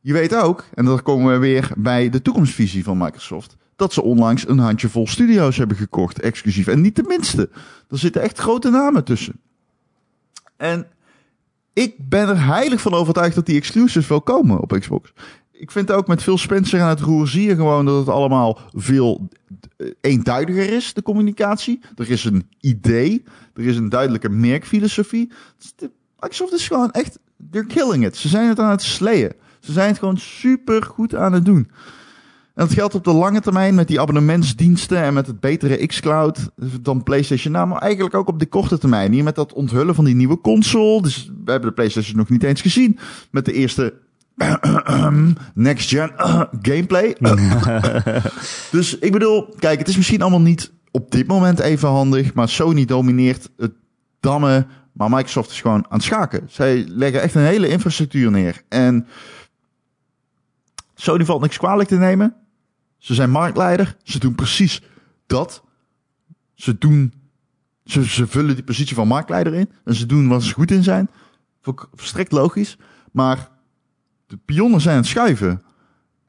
je weet ook, en dan komen we weer bij de toekomstvisie van Microsoft, dat ze onlangs een handjevol studio's hebben gekocht, exclusief. En niet de minste. Er zitten echt grote namen tussen. En ik ben er heilig van overtuigd dat die exclusives wel komen op Xbox. Ik vind ook met Phil Spencer aan het roer zie je gewoon dat het allemaal veel eh, eenduidiger is, de communicatie. Er is een idee, er is een duidelijke merkfilosofie. Microsoft is gewoon echt, they're killing it. Ze zijn het aan het slayen. Ze zijn het gewoon super goed aan het doen. En dat geldt op de lange termijn met die abonnementsdiensten en met het betere xCloud dan PlayStation. Nou, maar eigenlijk ook op de korte termijn. Hier met dat onthullen van die nieuwe console. Dus we hebben de PlayStation nog niet eens gezien. Met de eerste next gen gameplay. dus ik bedoel, kijk, het is misschien allemaal niet op dit moment even handig. Maar Sony domineert het dammen. Maar Microsoft is gewoon aan het schaken. Zij leggen echt een hele infrastructuur neer. En Sony valt niks kwalijk te nemen. Ze zijn marktleider. Ze doen precies dat. Ze doen. Ze, ze vullen die positie van marktleider in. En ze doen waar ze goed in zijn. Volstrekt logisch. Maar de pionnen zijn aan het schuiven.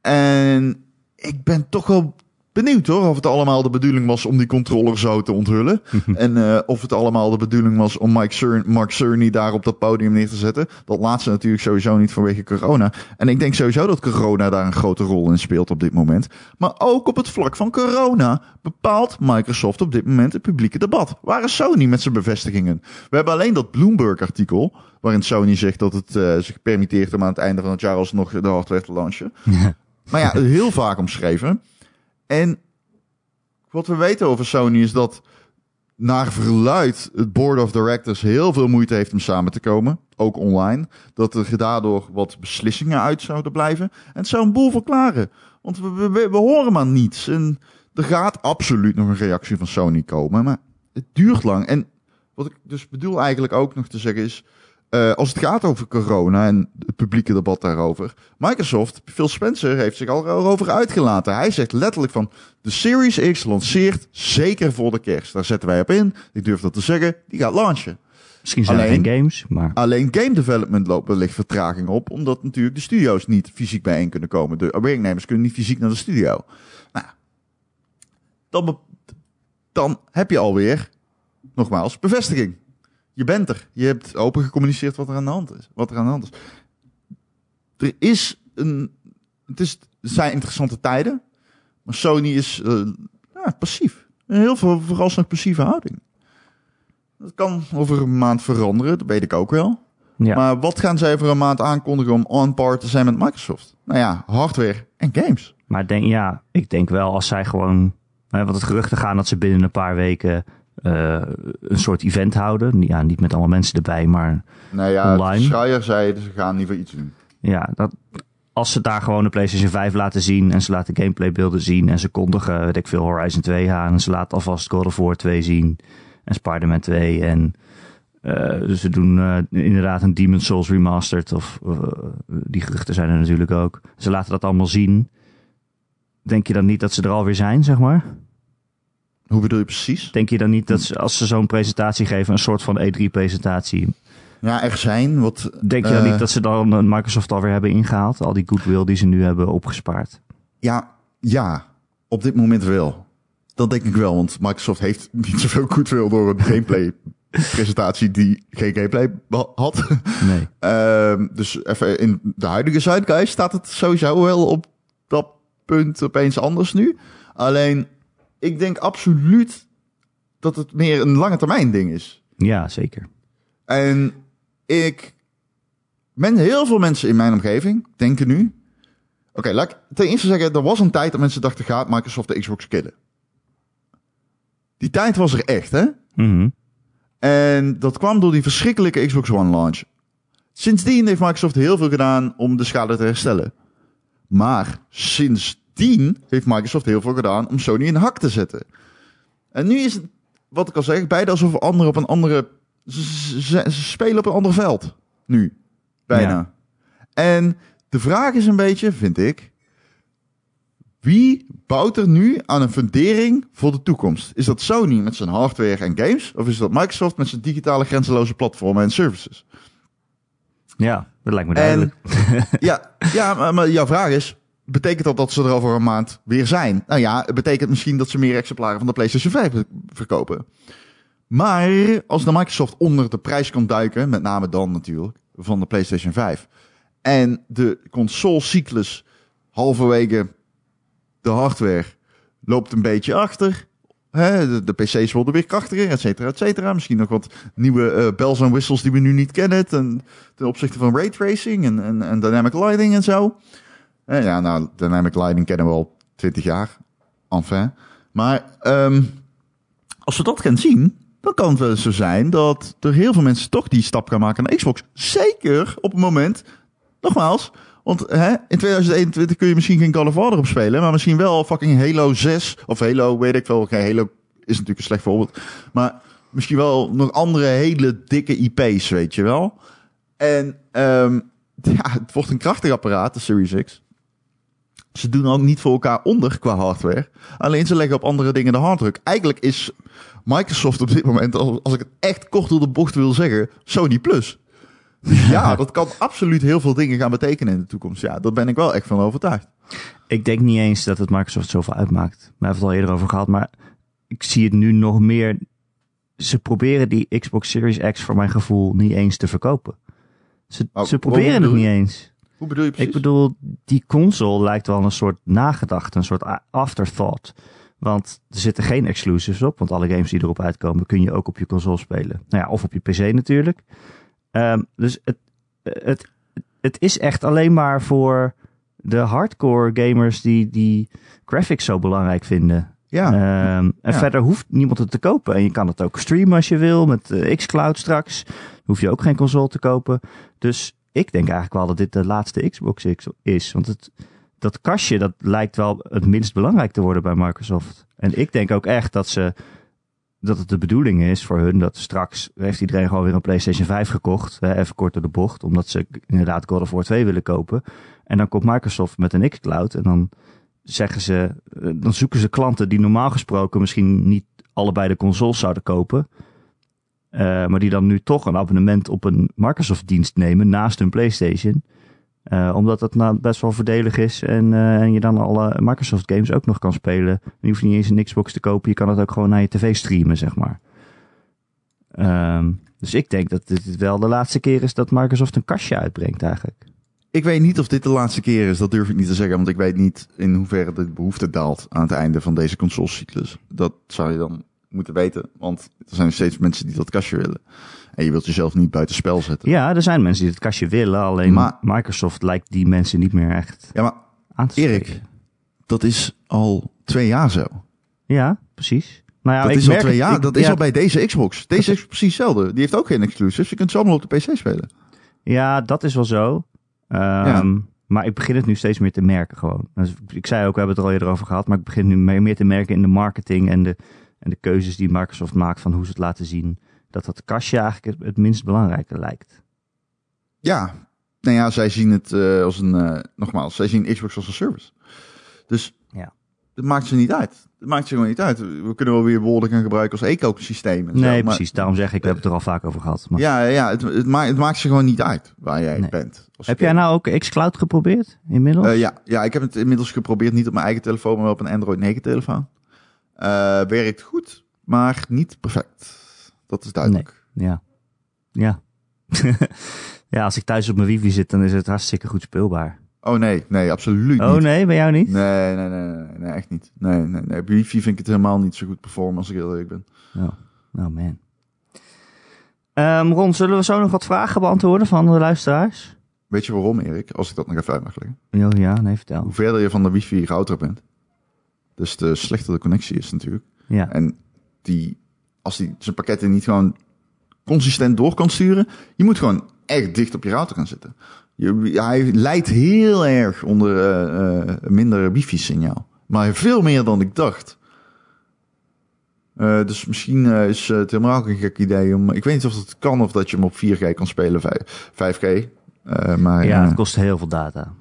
En ik ben toch wel benieuwd hoor. Of het allemaal de bedoeling was om die controller zo te onthullen. en eh, of het allemaal de bedoeling was om Mike Cern, Mark Cerny daar op dat podium neer te zetten. Dat laatste natuurlijk sowieso niet vanwege corona. En ik denk sowieso dat corona daar een grote rol in speelt op dit moment. Maar ook op het vlak van corona bepaalt Microsoft op dit moment het publieke debat. Waar is Sony met zijn bevestigingen? We hebben alleen dat Bloomberg-artikel. Waarin Sony zegt dat het eh, zich permitteert om aan het einde van het jaar alsnog de hardware te launchen. Maar ja, heel vaak omschreven. En wat we weten over Sony is dat naar verluid het board of directors heel veel moeite heeft om samen te komen. ook online, dat er daardoor wat beslissingen uit zouden blijven. En het zou een boel verklaren. Want we, we, we horen maar niets. En er gaat absoluut nog een reactie van Sony komen. Maar het duurt lang. En wat ik dus bedoel eigenlijk ook nog te zeggen is. Uh, als het gaat over corona en het publieke debat daarover. Microsoft, Phil Spencer heeft zich al erover uitgelaten. Hij zegt letterlijk van de Series X lanceert zeker voor de kerst. Daar zetten wij op in. Ik durf dat te zeggen. Die gaat launchen. Misschien zijn alleen, er geen games, maar... Alleen game development loopt wellicht vertraging op. Omdat natuurlijk de studio's niet fysiek bijeen kunnen komen. De werknemers kunnen niet fysiek naar de studio. Nou, dan, dan heb je alweer, nogmaals, bevestiging. Je bent er. Je hebt open gecommuniceerd wat er aan de hand is. Wat er aan de hand is. Er is een. Het, is, het zijn interessante tijden. Maar Sony is uh, ja, passief. Heel veel vooralsnog passieve houding. Dat kan over een maand veranderen, dat weet ik ook wel. Ja. Maar wat gaan zij over een maand aankondigen om on par te zijn met Microsoft? Nou ja, hardware en games. Maar denk, ja, ik denk wel als zij gewoon want het geruchten gaan dat ze binnen een paar weken uh, een soort event houden. Ja, niet met allemaal mensen erbij, maar nou ja, online. Schreier zei, ze gaan niet voor iets doen. Ja, dat, als ze daar gewoon de PlayStation 5 laten zien en ze laten gameplaybeelden zien en ze kondigen, weet ik veel, Horizon 2 aan en ze laten alvast God of War 2 zien en Spider-Man 2 en uh, ze doen uh, inderdaad een Demon Souls remastered of die geruchten zijn er natuurlijk ook. Ze laten dat allemaal zien. Denk je dan niet dat ze er alweer zijn, zeg maar? Hoe bedoel je precies? Denk je dan niet dat ze, als ze zo'n presentatie geven, een soort van E3-presentatie? Ja, er zijn. Wat, Denk je dan niet eh, dat ze dan Microsoft alweer hebben ingehaald? Al die goodwill die ze nu hebben opgespaard? Ja, ja. Op dit moment wel. Dat denk ik wel, want Microsoft heeft niet zoveel goodwill door een gameplay presentatie die geen gameplay had. Nee. uh, dus even in de huidige Zuidgeist staat het sowieso wel op dat punt opeens anders nu. Alleen ik denk absoluut dat het meer een lange termijn ding is. Ja, zeker. En ik. Men, heel veel mensen in mijn omgeving denken nu. Oké, laat ik ten eerste zeggen: er was een tijd dat mensen dachten: gaat Microsoft de Xbox killen? Die tijd was er echt, hè? Mm En dat kwam door die verschrikkelijke Xbox One launch. Sindsdien heeft Microsoft heel veel gedaan om de schade te herstellen. Maar sinds 10 heeft Microsoft heel veel gedaan om Sony in de hak te zetten. En nu is het, wat ik al zeg, beide alsof anderen op een andere. Ze, spelen op een ander veld. Nu. Bijna. En de vraag is een beetje, vind ik. Wie bouwt er nu aan een fundering voor de toekomst? Is dat Sony met zijn hardware en games? Of is dat Microsoft met zijn digitale grenzeloze platformen en services? Ja, dat lijkt me duidelijk. ja, ja maar, maar jouw vraag is: Betekent dat dat ze er over een maand weer zijn? Nou ja, het betekent misschien dat ze meer exemplaren van de PlayStation 5 verkopen. Maar als de Microsoft onder de prijs kan duiken, met name dan natuurlijk, van de PlayStation 5. En de consolecyclus halverwege de hardware loopt een beetje achter. De, PC's worden weer krachtiger, et cetera, et cetera. Misschien nog wat nieuwe uh, bells en whistles die we nu niet kennen. Ten, ten opzichte van raytracing en, en, en dynamic lighting en zo. Eh, ja, nou, Dynamic Lighting kennen we al 20 jaar. Enfin. Maar um, als we dat gaan zien, dan kan het wel zo zijn dat er heel veel mensen toch die stap gaan maken naar Xbox. Zeker op het moment, nogmaals, want hè, in 2021 kun je misschien geen Call of War op spelen, maar misschien wel fucking Halo 6 of Halo, weet ik wel. Geen Halo is natuurlijk een slecht voorbeeld, maar misschien wel nog andere hele dikke IP's, weet je wel. En um, ja, het wordt een krachtig apparaat, de Series X. Ze doen ook niet voor elkaar onder qua hardware. Alleen ze leggen op andere dingen de handdruk. Eigenlijk is Microsoft op dit moment, als ik het echt kort door de bocht wil zeggen, Sony Plus. Ja, dat kan absoluut heel veel dingen gaan betekenen in de toekomst. Ja, daar ben ik wel echt van overtuigd. Ik denk niet eens dat het Microsoft zoveel uitmaakt. We hebben het al eerder over gehad, maar ik zie het nu nog meer. Ze proberen die Xbox Series X voor mijn gevoel niet eens te verkopen. Ze, oh, ze proberen het niet eens. Hoe bedoel je precies? Ik bedoel, die console lijkt wel een soort nagedachte, een soort afterthought. Want er zitten geen exclusives op, want alle games die erop uitkomen kun je ook op je console spelen. Nou ja, of op je PC natuurlijk. Um, dus het, het, het is echt alleen maar voor de hardcore gamers die, die graphics zo belangrijk vinden. Ja. Um, en verder hoeft niemand het te kopen. En je kan het ook streamen als je wil met uh, xCloud straks. hoef je ook geen console te kopen. Dus ik denk eigenlijk wel dat dit de laatste Xbox is. Want het, dat kastje, dat lijkt wel het minst belangrijk te worden bij Microsoft. En ik denk ook echt dat ze dat het de bedoeling is voor hun dat straks heeft iedereen gewoon weer een PlayStation 5 gekocht. Hè, even kort door de bocht, omdat ze inderdaad God of War 2 willen kopen. En dan komt Microsoft met een xCloud en dan zeggen ze, eh, dan zoeken ze klanten die normaal gesproken misschien niet allebei de consoles zouden kopen. Uh, maar die dan nu toch een abonnement op een Microsoft dienst nemen naast hun PlayStation. Uh, omdat dat nou best wel voordelig is en, uh, en je dan alle Microsoft games ook nog kan spelen. Je hoeft niet eens een Xbox te kopen, je kan het ook gewoon naar je tv streamen, zeg maar. Um, dus ik denk dat dit wel de laatste keer is dat Microsoft een kastje uitbrengt eigenlijk. Ik weet niet of dit de laatste keer is, dat durf ik niet te zeggen, want ik weet niet in hoeverre de behoefte daalt aan het einde van deze consolecyclus. Dat zou je dan moeten weten, want er zijn steeds mensen die dat kastje willen. En je wilt jezelf niet buiten spel zetten. Ja, er zijn mensen die het kastje willen. Alleen maar, Microsoft lijkt die mensen niet meer echt ja, maar, aan te Erik, spreken. dat is al twee jaar zo. Ja, precies. Nou ja, dat ik is merk al twee jaar. ik- dat is al bij deze Xbox. Deze is precies hetzelfde. Die heeft ook geen exclusives. Je kunt ze allemaal op de PC spelen. Ja, dat is wel zo. Ehm, Maar ik begin het nu steeds meer te merken gewoon. Dus ik zei ook, we hebben het er al eerder over gehad. Maar ik begin nu meer te merken in de marketing en de, en de keuzes die Microsoft maakt van hoe ze het laten zien. Dat dat kastje eigenlijk het, minst belangrijke lijkt. Ja, nou ja, zij zien het eh, als een, eh, nogmaals, zij zien Xbox als een service. Dus Ja. dat maakt ze niet uit. Dat maakt ze gewoon niet uit. We kunnen wel weer woorden gaan gebruiken als ecosysteem. Nee, maar- precies. Daarom zeg ik, we hebben het er al vaak over gehad. Maar Ja, ja het, het, maakt, het maakt ze gewoon niet uit waar jij Nee. bent. heb jij nou ook xCloud geprobeerd inmiddels? Eh, ja, ja, ik heb het inmiddels geprobeerd. Niet op mijn eigen telefoon, maar op een Android 9 telefoon. Eh, werkt goed, maar niet perfect. Dat is duidelijk. Ja. Ja. ja, als ik thuis op mijn wifi zit, dan is het hartstikke goed speelbaar. Oh nee, nee, absoluut Oh niet. nee, bij jou niet? Nee, nee, nee, nee, nee, echt niet. Nee, nee, nee. Op wifi vind ik het helemaal niet zo goed performen als ik heel eerlijk ben. Oh, oh man. Ehm, Ron, zullen we zo nog wat vragen beantwoorden van de luisteraars? Weet je waarom, Erik? Als ik dat nog even uit mag leggen. Oh, ja, nee, vertel. Hoe verder je van de wifi router bent, dus de slechter de connectie is natuurlijk. Ja, En die, als die zijn pakketten niet gewoon consistent door kan sturen, je moet gewoon echt dicht op je router gaan zitten. Je, hij leidt heel erg onder eh, minder wifi-signaal. Maar veel meer dan ik dacht. Eh, dus misschien is het helemaal geen gek idee om... Ik weet niet of het kan of dat je hem op 4G kan spelen, vijf- 5G. Eh, maar ja het kost heel veel data.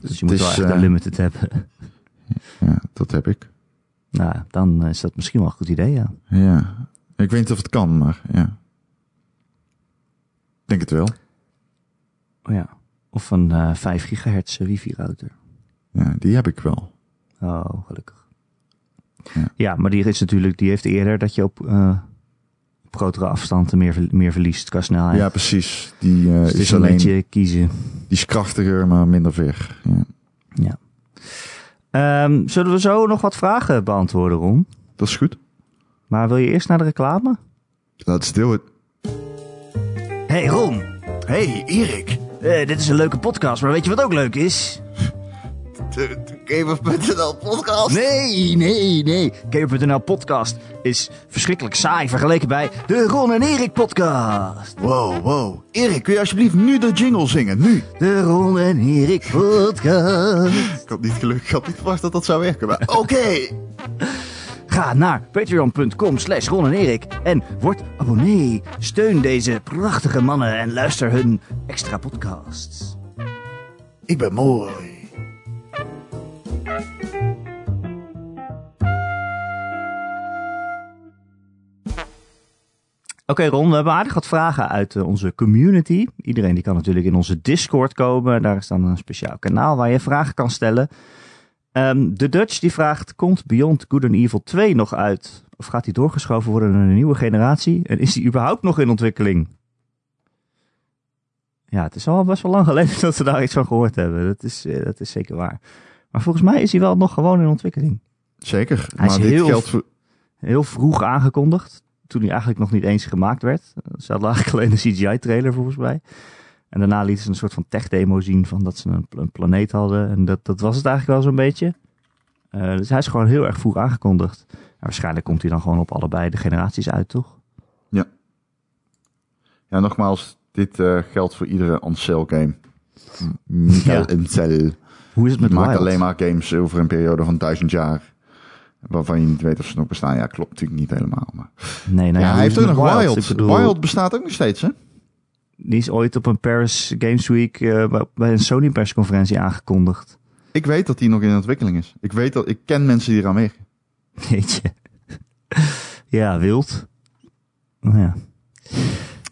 Dus je moet wel echt eh, unlimited hebben. Ja, dat heb ik. nou, dan is dat misschien wel een goed idee, ja. Ja, ik weet niet of het kan, maar ja. Ik denk het wel. Oh, ja. Of een eh 5 gigahertz wifi-router. Ja, die heb ik wel. Oh, gelukkig. Ja. Ja, maar die is natuurlijk, die heeft eerder dat je op, eh, op grotere afstanden meer, meer verliest qua snelheid. Ja, precies. Die dus het is, is een alleen beetje kiezen. die is krachtiger, maar minder ver. Ja. Ja. Ehm, zullen we zo nog wat vragen beantwoorden, Ron? Dat is goed. Maar wil je eerst naar de reclame? Let's do it. Hey Ron, Hey, Erik. eh, dit is een leuke podcast, maar weet je wat ook leuk is? Gamer.nl podcast. Nee, nee, nee. Gamer.nl podcast is verschrikkelijk saai vergeleken bij de Ron en Erik podcast. Wow, wow. Erik, kun je alsjeblieft nu de jingle zingen? Nu. De Ron en Erik podcast. Ik had niet gelukkig, ik had niet verwacht dat dat zou werken, maar oké. Ga naar patreon.com slash Ron en Erik en word abonnee. Steun deze prachtige mannen en luister hun extra podcasts. Ik ben mooi. Oké Ron, we hebben aardig wat vragen uit eh, onze community. Iedereen die kan natuurlijk in onze Discord komen. Daar is dan een speciaal kanaal waar je vragen kan stellen. Ehm, de Dutch die vraagt, komt Beyond Good and Evil 2 nog uit? Of gaat die doorgeschoven worden naar een nieuwe generatie? En is die überhaupt nog in ontwikkeling? Ja, het is al best wel lang geleden dat we daar iets van gehoord hebben. Dat is, eh, dat is zeker waar. Maar volgens mij is hij wel nog gewoon in ontwikkeling. Zeker. Hij is maar dit heel- geldt voor... Heel vroeg aangekondigd. Toen hij eigenlijk nog niet eens gemaakt werd. Ze hadden eigenlijk alleen een CGI-trailer volgens mij. En daarna lieten ze een soort van tech-demo zien van dat ze een, pla- een planeet hadden. En dat, dat was het eigenlijk wel zo'n beetje. Eh, dus hij is gewoon heel erg vroeg aangekondigd. En waarschijnlijk komt hij dan gewoon op allebei de generaties uit, toch? Ja, nogmaals, dit eh, geldt voor iedere on-sale game. Ja. Hoe is het met Wild? alleen maar games over een periode van duizend jaar. Waarvan je niet weet of ze nog bestaan. Ja, klopt natuurlijk niet helemaal. Maar... Nee, nou ja, hij heeft ook nog Wild. Bedoel, Wild bestaat ook nog steeds, hè? Die is ooit op een Paris Games Week eh, bij- een Sony persconferentie aangekondigd. Ik weet dat die nog in ontwikkeling is. Ik weet dat ik ken mensen die eraan werken. Weet je. ja, wild. Nou Ja.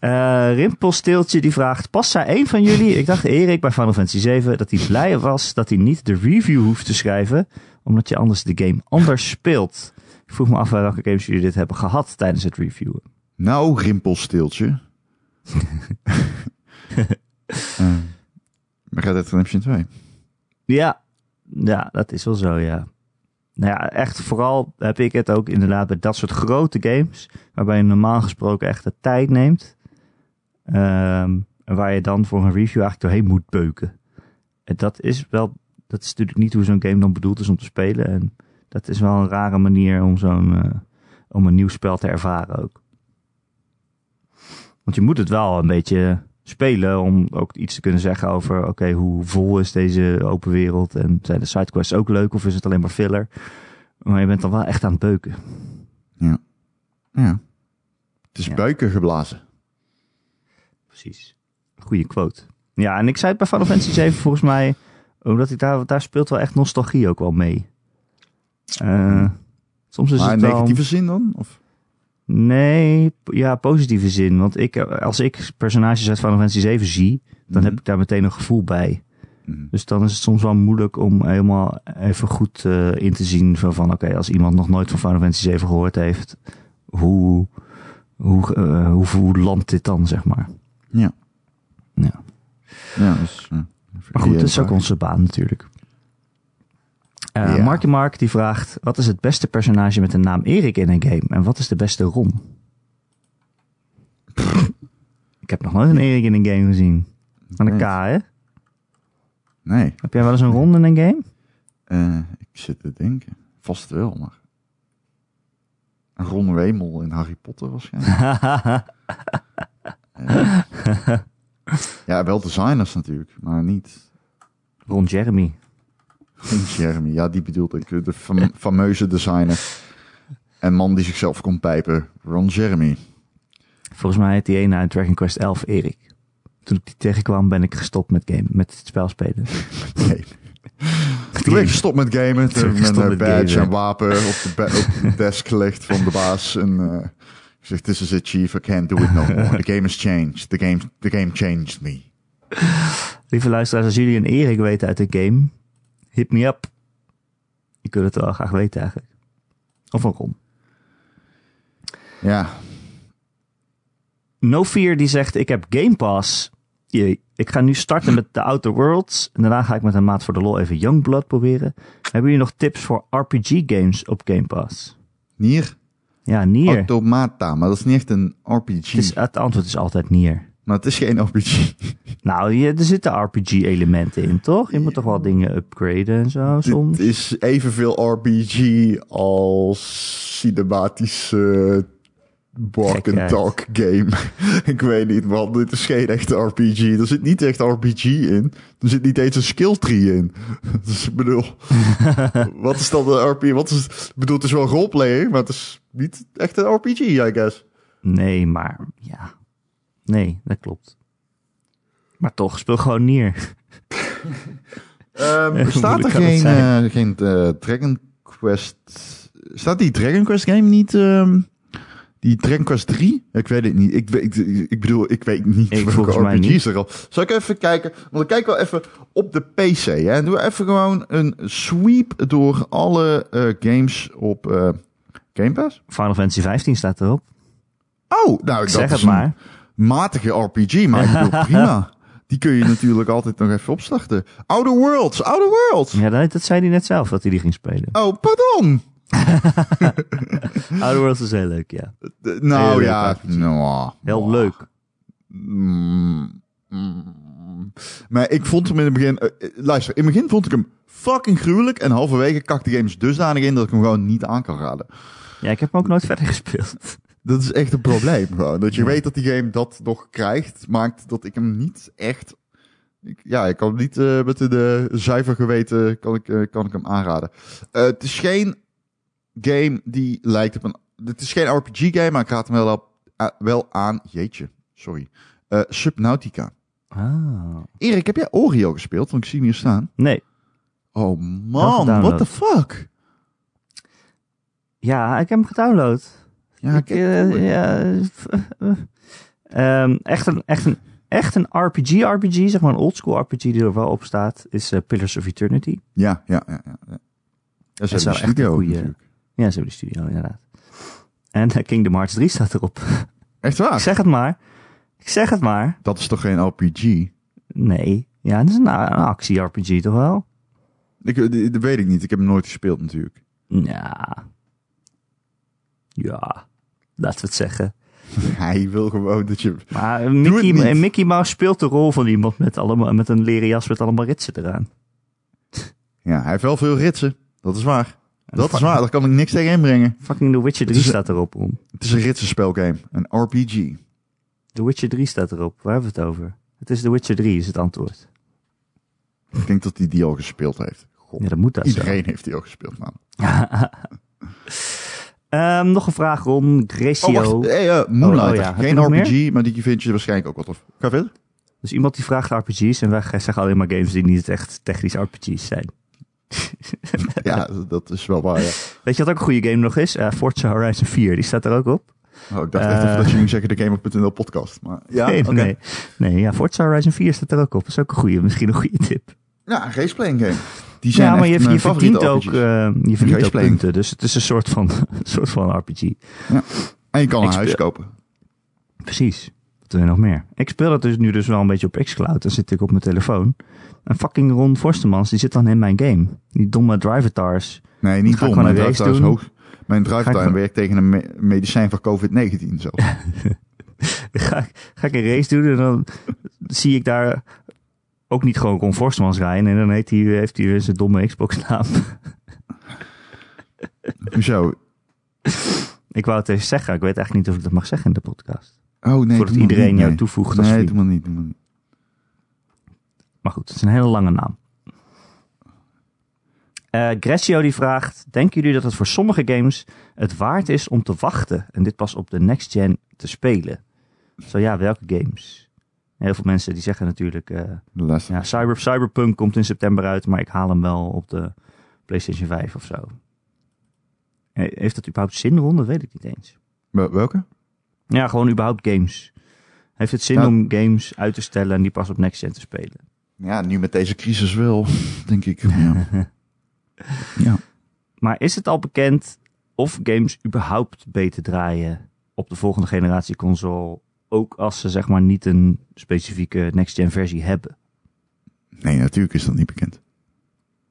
Eh Rimpelsteeltje die vraagt: Past zij een van jullie? Ik dacht Erik bij Final Fantasy 7 dat hij blij was dat hij niet de review hoeft te schrijven, omdat je anders de game anders speelt. Ik vroeg me af bij welke games jullie dit hebben gehad tijdens het reviewen. Nou, rimpelsteeltje. uh, Red Dead Redemption 2. Ja, ja, dat is wel zo, ja. Nou ja, echt vooral heb ik het ook inderdaad bij dat soort grote games, waarbij je normaal gesproken echt de tijd neemt. Ehm, en waar je dan voor een review eigenlijk doorheen moet beuken. En dat is wel, dat is natuurlijk niet hoe zo'n game dan bedoeld is om te spelen. En dat is wel een rare manier om zo'n, eh, om een nieuw spel te ervaren ook. Want je moet het wel een beetje spelen om ook iets te kunnen zeggen over, oké, hoe vol is deze open wereld? En zijn de sidequests ook leuk of is het alleen maar filler? Maar je bent dan wel echt aan het beuken. Ja. ja. Het is Ja. buiken geblazen. Precies. Goeie quote. Ja, en ik zei het bij Final Fantasy 7 volgens mij, omdat ik daar, daar speelt wel echt nostalgie ook wel mee. Eh, soms is maar in het wel... negatieve zin dan? Of? Nee, ja, positieve zin. Want ik, als ik personages uit Final Fantasy 7 zie, dan heb ik daar meteen een gevoel bij. Mhm. Dus dan is het soms wel moeilijk om helemaal even goed eh, in te zien van, van oké, als iemand nog nooit van Final Fantasy 7 gehoord heeft, hoe, hoe, eh, hoe, hoe landt dit dan, zeg maar. Ja. Ja. Ja, dus, Maar goed, dat is ook onze baan natuurlijk. Eh Ja. Marky Mark die vraagt, wat is het beste personage met de naam Erik in een game? En wat is de beste Ron? Ik heb nog nooit een Erik in een game gezien. Van een K, hè? Nee, Heb jij wel eens een Ron in een game? eh, ik zit te denken. Vast wel, maar... Een Ron Wemel in Harry Potter waarschijnlijk. Eh, ja, wel designers natuurlijk, maar niet... Ron Jeremy. Geen Jeremy, ja, die bedoelde ik. De fam- fameuze designer. En man die zichzelf kon pijpen. Ron Jeremy. Volgens mij heet die ene uit Dragon Quest 11 Erik. Toen ik die tegenkwam ben ik gestopt met game, met het spel spelen. Nee. Toen ben ik gestopt met gamen. Toen gestopt mijn eh, met badge en wapen op de, ba- op de desk gelegd van de baas. En eh zegt, this is it chief, I can't do it no more. The game has changed. The game, the game changed me. Lieve luisteraars, als jullie een Erik weten uit de game, hit me up. Ik wil het wel graag weten eigenlijk. Of een Ron. Ja, No Fear die zegt, ik heb Game Pass. Jee, ik ga nu starten met The Outer Worlds. En daarna ga ik met een maat voor de lol even Youngblood proberen. Hebben jullie nog tips voor RPG games op Game Pass? Nier. Ja, Nier. Automata, maar dat is niet echt een RPG. Het, is, het antwoord is altijd Nier. Maar het is geen RPG. Nou, je, er zitten RPG-elementen in, toch? Je moet toch wel dingen upgraden en zo soms? Het is evenveel RPG als cinematische walk and talk game. ik weet niet, man. Dit is geen echte RPG. Er zit niet echt RPG in. Er zit niet eens een skill tree in. dus ik bedoel, wat is dan de RPG? Wat is, ik bedoel, het is wel roleplaying, maar het is niet echt een RPG, I guess. Nee, maar ja. Nee, dat klopt. Maar toch, speel gewoon Nier. Ehm Hoe staat er geen, eh, geen eh, Dragon Quest... Staat die Dragon Quest game niet... ehm, die Dragon Quest 3? Ik weet het niet. Ik, ik, ik bedoel, ik weet niet Ik welke volgens mij RPG's niet. er al... Zal ik even kijken? Want ik kijk wel even op de PC. Hè? Doe even gewoon een sweep door alle eh, games op eh, Game Pass. Final Fantasy 15 staat erop. Oh, nou, dat zeg het maar. matige RPG, maar ik bedoel, prima. Die kun je natuurlijk altijd nog even opstarten. Outer Worlds, Outer Worlds! Ja, dat, dat zei hij net zelf, dat hij die ging spelen. Oh, pardon! Outer is heel leuk, ja. Nou Heel ja, nou, Heel nou, leuk. mm, mm. Maar ik vond hem in het begin... eh, eh, luister, in het begin vond ik hem fucking gruwelijk. En halverwege kakte de games dusdanig in dat ik hem gewoon niet aan kan raden. Ja, ik heb hem ook nooit verder gespeeld. Dat is echt een probleem gewoon. Dat je weet dat die game dat nog krijgt, maakt dat ik hem niet echt... Ik, ja, ik kan hem niet eh, met eh, zuiver geweten kan ik, kan ik hem aanraden. Het is geen game die lijkt op een... Het is geen RPG game, maar ik raad hem wel, op, wel aan... Jeetje, sorry. Eh, Subnautica. Ah. Erik, heb jij Oreo gespeeld? Want ik zie hem hier staan. Nee. Oh man, what the fuck? Ja, ik heb hem gedownload. Ja, Ik, eh, ja, eh, ehm, echt, een, echt, een, echt een RPG-RPG, zeg maar een oldschool RPG die er wel op staat, is eh, Pillars of Eternity. ja, ja, ja. ja. Dat is is wel echt een studio Ja, zo die studio inderdaad. En eh, Kingdom Hearts 3 staat erop. Echt Ik waar? zeg het maar. Ik zeg het maar. Dat is toch geen RPG? Nee. Ja, dat is een, een actie-RPG toch wel? Ik, eh, dat weet ik niet. Ik heb hem nooit gespeeld natuurlijk. Ja. Ja. Laten we het zeggen. Hij wil gewoon dat je... Maar Mickey, Mickey Mouse speelt de rol van iemand met, allemaal, met een leren jas met allemaal ritsen eraan. Ja, hij heeft wel veel ritsen. Dat is waar. Dat is waar. Daar kan ik niks tegen inbrengen. Fucking The Witcher 3 Het is- staat erop. Om. Het is een ritsenspelgame. Een RPG. The Witcher 3 staat erop. Waar hebben we het over? Het is The Witcher 3 is het antwoord. Ik denk dat hij die al gespeeld heeft. God. Ja, dat moet dat Iedereen heeft die al gespeeld. Man. Ehm, nog een vraag, Ron. Grecio. Oh. Hey, Moonlighter. Oh, oh ja. Geen RPG, maar die vind je waarschijnlijk ook wel tof. Ga verder. Dus iemand die vraagt RPG's en wij zeggen alleen maar games die niet echt technisch RPG's zijn. Ja, dat is wel waar, ja. Weet je wat ook een goede game nog is? Eh, Forza Horizon 4, die staat er ook op. Oh, ik dacht echt Eh. even dat je ging zeggen de Gamer.nl podcast. Maar ja, nee, nee, nee, ja, Forza Horizon 4 staat er ook op. Dat is ook een goede, misschien een goede tip. Ja, een raceplaying game. Die zijn Ja, maar je, je verdient ook, eh, je verdient ook punten. Dus het is een soort van, soort van RPG. En je kan ik een huis kopen. Precies. Wat wil je nog meer? Ik speel het dus nu dus wel een beetje op xCloud. Dan zit ik op mijn telefoon. En fucking Ron Forstemans, die zit dan in mijn game. Die domme drivatars. Nee, niet dom. gewoon Mijn een race hoog. Mijn drive Ga ik werkt tegen een me- medicijn voor COVID-19 zo. ga, ik- ga ik een race doen en dan zie ik daar ook niet gewoon Ron Forstemans rijden. En dan heet hij, heeft hij weer zijn domme Xbox naam. Hoezo? ik wou het even zeggen. Ik weet eigenlijk niet of ik dat mag zeggen in de podcast. Oh nee, Voordat iedereen niet, jou nee. toevoegt Nee, maar niet. Doe maar niet. Maar goed, het is een hele lange naam. Grecio die vraagt: Denken jullie dat het voor sommige games het waard is om te wachten en dit pas op de next gen te spelen? Zo ja, welke games? Heel veel mensen die zeggen natuurlijk: eh, ja, Cyber, Cyberpunk komt in september uit, maar ik haal hem wel op de PlayStation 5 of zo. Eh, Heeft dat überhaupt zin, Ron? Dat weet ik niet eens. Wel- Welke? Ja, gewoon überhaupt games. Heeft het zin Ja. om games uit te stellen en die pas op next gen te spelen? Ja, nu met deze crisis wel, denk ik. Ja. ja. Maar is het al bekend of games überhaupt beter draaien op de volgende generatie console, ook als ze zeg maar niet een specifieke next-gen versie hebben? Nee, natuurlijk is dat niet bekend.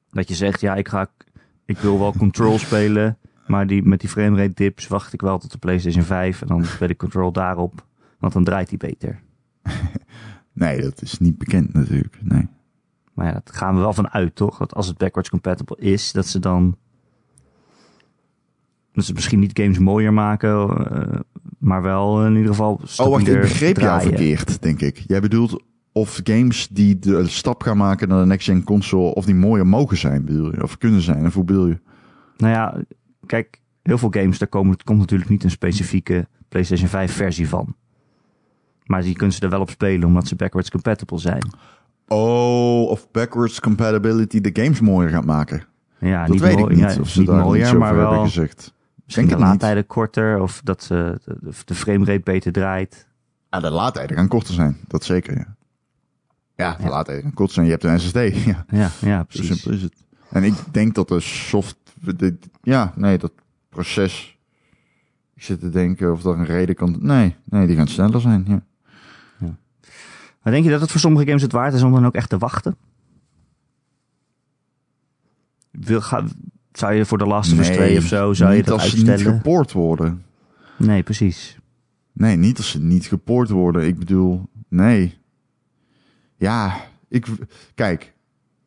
Dat je zegt, ja, ik, ga, ik wil wel Control spelen, maar die, met die framerate dips wacht ik wel tot de PlayStation 5 en dan speel ik Control daarop, want dan draait die beter. Nee, dat is niet bekend natuurlijk. Nee. Maar ja, dat gaan we wel van uit, toch? Dat als het backwards compatible is, dat ze dan... Dat ze misschien niet games mooier maken, eh, maar wel in ieder geval Oh, wacht, ik begreep jou verkeerd, denk ik. Jij bedoelt of games die de stap gaan maken naar de next-gen console, of die mooier mogen zijn, bedoel je? Of kunnen zijn, of hoe bedoel je? Nou ja, kijk, heel veel games, daar komen, komt natuurlijk niet een specifieke PlayStation 5 versie van. Maar die kunnen ze er wel op spelen, omdat ze backwards compatible zijn. Oh, of backwards compatibility de games mooier gaat maken. Ja, dat niet weet mooi- ik niet, ja, of ze niet daar mooier, over maar wel gezegd. misschien de niet. laadtijden korter, of dat ze de, de, de framerate beter draait. Ja, de laadtijden gaan korter zijn, dat zeker, ja. Ja, de Ja. laadtijden gaan korter zijn. Je hebt een SSD, ja. Ja, ja Zo precies. simpel is het. En ik denk dat de soft... de- ja, nee, dat proces... Ik zit te denken of dat een reden kan... Nee, nee, die gaan sneller zijn, ja. Maar denk je dat het voor sommige games het waard is om dan ook echt te wachten? Wil, ga, zou je voor de Last of Us 2 of zo, zou je dat als ze niet uitstellen? gepoord worden. Nee, precies. Nee, niet als ze niet gepoord worden. Ik bedoel, nee. Ja, ik... Kijk.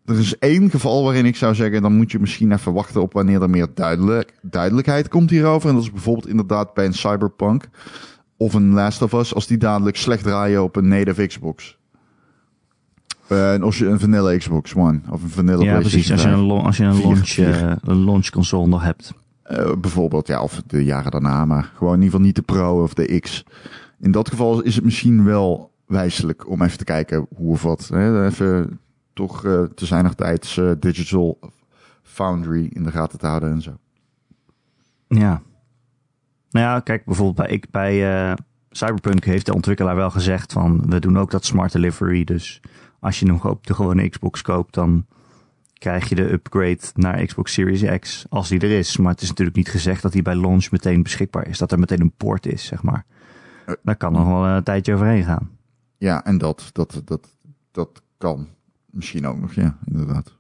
er is één geval waarin ik zou zeggen, dan moet je misschien even wachten op wanneer er meer duidelijk, duidelijkheid komt hierover. En dat is bijvoorbeeld inderdaad bij een Cyberpunk of een Last of Us, als die dadelijk slecht draaien op een native Xbox. Uh, als je een vanilla Xbox One of een vanilla Ja, precies. Als je een, als je een, launch, eh, een launch console nog hebt. Eh, bijvoorbeeld, ja, of de jaren daarna, maar gewoon in ieder geval niet de Pro of de X. In dat geval is het misschien wel wijselijk om even te kijken hoe of wat. Hè? Even toch te zijnig tijds eh, Digital Foundry in de gaten te houden en zo. Ja. Nou ja, kijk, bijvoorbeeld bij, ik, bij eh, Cyberpunk heeft de ontwikkelaar wel gezegd van... we doen ook dat smart delivery, dus als je hem op de gewone Xbox koopt... dan krijg je de upgrade naar Xbox Series X als die er is. Maar het is natuurlijk niet gezegd dat die bij launch meteen beschikbaar is. Dat er meteen een port is, zeg maar. Eh, Daar kan nog wel een tijdje overheen gaan. Ja, en dat, dat, dat, dat kan misschien ook nog, ja, inderdaad.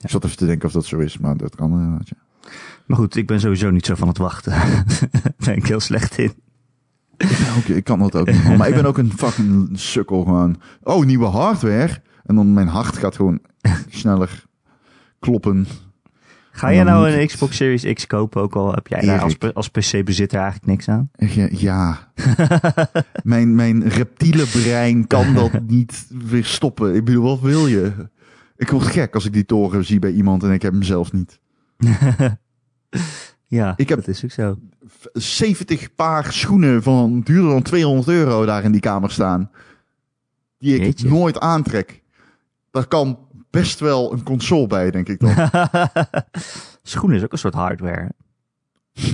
Ik zat even te denken of dat zo is, maar dat kan inderdaad, ja. Maar goed, ik ben sowieso niet zo van het wachten. Daar ben ik heel slecht in. Ook, ik kan dat ook niet, maar ik ben ook een fucking sukkel gewoon. Oh, nieuwe hardware. En dan mijn hart gaat gewoon sneller kloppen. Ga jij nou een Xbox Series X kopen? Ook al heb jij daar als, als PC-bezitter eigenlijk niks aan. Ja, ja. mijn, mijn reptiele brein kan dat niet weer stoppen. Ik bedoel, wat wil je? Ik word gek als ik die toren zie bij iemand en ik heb hem zelf niet. ja, Ik heb- dat is ook zo. 70 paar schoenen van duurder dan 200 euro daar in die kamer staan. Die ik Jeetje. nooit aantrek. Daar kan best wel een console bij, denk ik dan. Schoen is ook een soort hardware.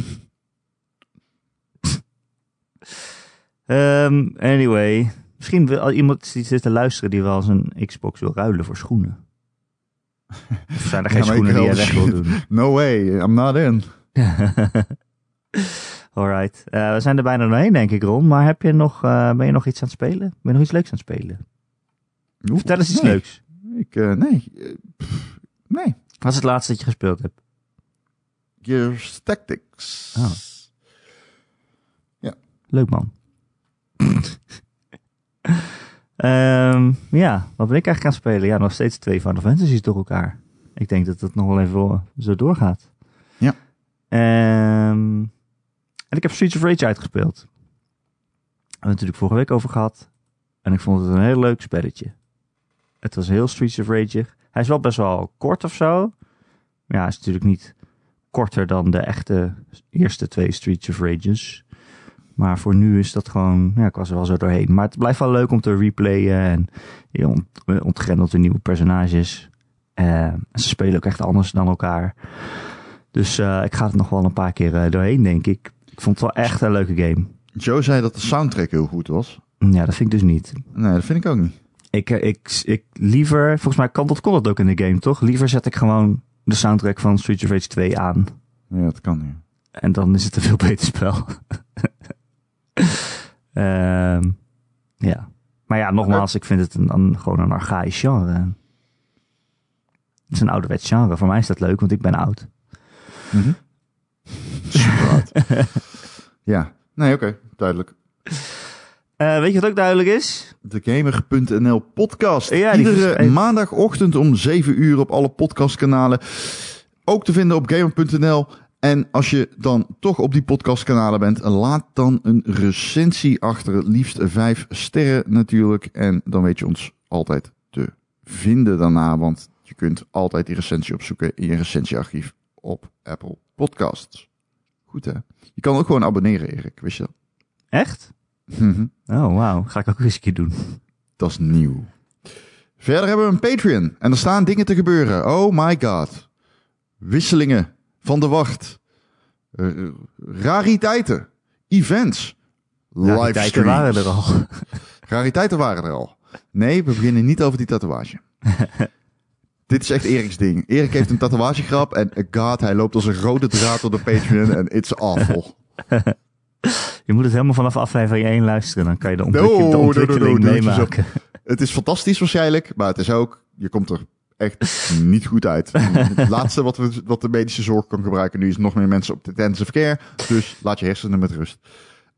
Ehm, anyway, misschien wil iemand die zit te luisteren die wel eens een Xbox wil ruilen voor schoenen. Of zijn er geen Ja, schoenen die jij weg wil doen? No way, I'm not in. Alright, Eh, we zijn er bijna doorheen denk ik Ron. Maar heb je nog, eh, ben je nog iets aan het spelen? Ben je nog iets leuks aan het spelen? Oeh, Vertel eens iets nee. leuks. Ik, eh, nee. Pff, nee. Wat is het laatste dat je gespeeld hebt? Gears Tactics. Oh. Leuk man. Ehm, ja, wat ben ik eigenlijk aan het spelen? Ja, nog steeds twee Final Fantasies door elkaar. Ik denk dat het nog wel even wel zo doorgaat. Ja. Ehm, en ik heb Streets of Rage uitgespeeld. Daar hebben we het natuurlijk vorige week over gehad. En ik vond het een heel leuk spelletje. Het was heel Streets of Rage. Hij is wel best wel kort of zo. Ja, hij is natuurlijk niet korter dan de echte eerste twee Streets of Rages. Maar voor nu is dat gewoon, ja, ik was er wel zo doorheen. Maar het blijft wel leuk om te replayen en je ont, ontgrendelt weer nieuwe personages. Eh, ze spelen ook echt anders dan elkaar. Dus eh, ik ga het nog wel een paar keer eh, doorheen, denk ik. Ik vond het wel echt een leuke game. Joe zei dat de soundtrack heel goed was. Ja, dat vind ik dus niet. Nee, dat vind ik ook niet. Ik, eh, ik, ik liever, volgens mij kan dat, kon dat ook in de game, toch? Liever zet ik gewoon de soundtrack van Streets of Rage 2 aan. Ja, dat kan niet. En dan is het een veel beter spel. Ehm, ja. Maar ja, nogmaals, ik vind het een, een- gewoon een archaïs genre. Het is een ouderwets genre. Voor mij is dat leuk, want ik ben oud. Mhm. Super oud. ja, nee, oké, duidelijk. Eh, weet je wat ook duidelijk is? De Gamer.nl podcast. Ja, Iedere maandagochtend om 7 uur op alle podcastkanalen. Ook te vinden op Gamer.nl. En als je dan toch op die podcastkanalen bent, laat dan een recensie achter. Het liefst vijf sterren natuurlijk. En dan weet je ons altijd te vinden daarna. Want je kunt altijd die recensie opzoeken in je recensiearchief op Apple Podcasts. Goed hè? Je kan ook gewoon abonneren, Erik. Wist je dat? Echt? Mhm. Oh, wauw. Ga ik ook eens een keer doen. Dat is nieuw. Verder hebben we een Patreon. En er staan dingen te gebeuren. Oh my god. Wisselingen van de wacht. Eh, rariteiten. Events. Livestreams. waren er al. Rariteiten waren er al. Nee, we beginnen niet over die tatoeage. Dit is echt Eriks ding. Erik heeft een tatoeagegrap en eh, god, hij loopt als een rode draad door de Patreon en it's awful. Je moet het helemaal vanaf aflevering 1 luisteren. Dan kan je de, No, de no, meemaken. Het is fantastisch waarschijnlijk, maar het is ook, je komt er echt niet goed uit. Het laatste wat, we, wat de medische zorg kan gebruiken nu is nog meer mensen op de intensive care. Dus laat je hersenen met rust.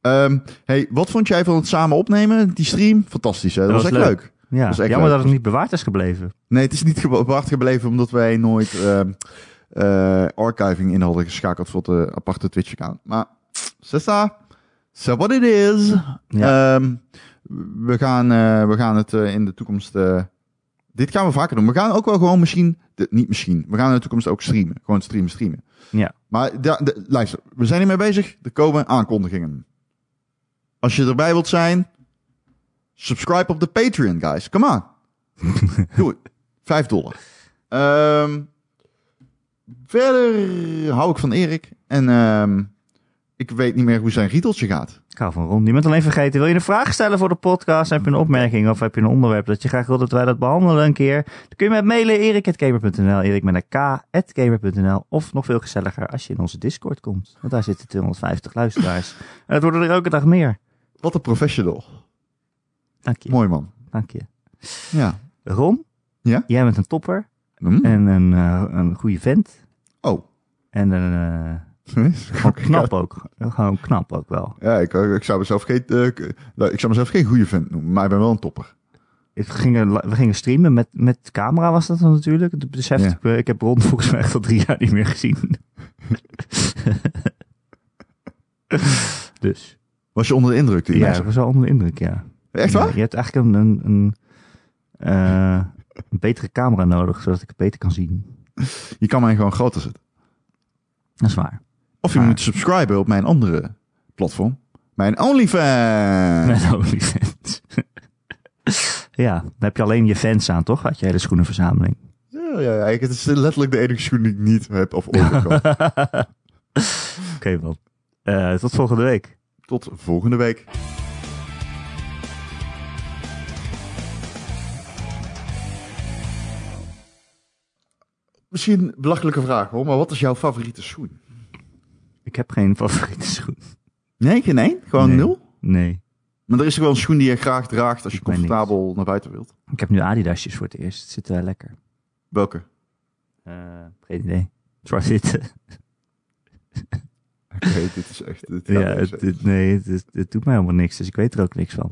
Ehm, hey, wat vond jij van het samen opnemen, die stream? Fantastisch hè, dat, was echt leuk. Ja, is echt jammer leuk. dat het niet bewaard is gebleven. Nee, het is niet bewaard gebleven omdat wij nooit ehm, eh, archiving in hadden geschakeld voor de aparte Twitch-account. Maar, Sessa, so what it is. Ja. Ehm, we, gaan, eh, we gaan het eh, in de toekomst... dit gaan we vaker doen. We gaan ook wel gewoon misschien... de- niet misschien. We gaan in de toekomst ook streamen. Gewoon streamen, streamen. Ja. Maar da- de- luister, we zijn hiermee bezig. Er komen aankondigingen. Als je erbij wilt zijn, subscribe op de Patreon, guys. Come on. Doe het. Vijf dollar. Ehm, verder hou ik van Erik. En ehm, ik weet niet meer hoe zijn riedeltje gaat. Ik hou van Ron. Je bent alleen vergeten. Wil je een vraag stellen voor de podcast? Heb je een opmerking of heb je een onderwerp dat je graag wil dat wij dat behandelen een keer? Dan kun je mij mailen erik.gamer.nl, erik met een k.gamer.nl of nog veel gezelliger als je in onze Discord komt. Want daar zitten 250 luisteraars. En dat worden er elke dag meer. Wat een professional. Dank je. Mooi man. Dank je. Ja. Ron? Ja? Jij bent een topper Hm? en een, eh, een goede vent. Oh. En een, eh, gewoon knap ook. Gewoon knap ook wel. Ja, ik, ik zou mezelf geen, eh, nou, ik zou mezelf geen goede vent noemen, maar ik ben wel een topper. Ik we gingen streamen met, met camera was dat dan natuurlijk. Ja. ik, eh, ik heb Ron volgens mij echt al drie jaar niet meer gezien. dus. Was je onder de indruk je Ja, ik was wel onder de indruk, ja. Echt Ja, waar? je hebt eigenlijk een, een, een, eh, een betere camera nodig, zodat ik het beter kan zien. Je kan mij gewoon groter zetten. Dat is waar. Of je Maar- moet subscriben op mijn andere platform. Mijn OnlyFans. Met OnlyFans. ja, dan heb je alleen je fans aan, toch? Had je hele schoenenverzameling. Ja, ja, ja. Het is letterlijk de enige schoen die ik niet heb of ooit. Oké, man. Eh, tot volgende week. Tot volgende week. Misschien een belachelijke vraag hoor, maar wat is jouw favoriete schoen? Ik heb geen favoriete schoen. Nee, geen één? Gewoon Nee. nul? Nee. Maar er is wel een schoen die je graag draagt als je comfortabel naar buiten wilt? Ik heb nu Adidasjes voor het eerst. Het zit wel lekker. Welke? Eh, geen idee. Zwart wit. Oké, dit is echt... Dit, ja, dit het, nee, het, het doet mij helemaal niks. Dus ik weet er ook niks van.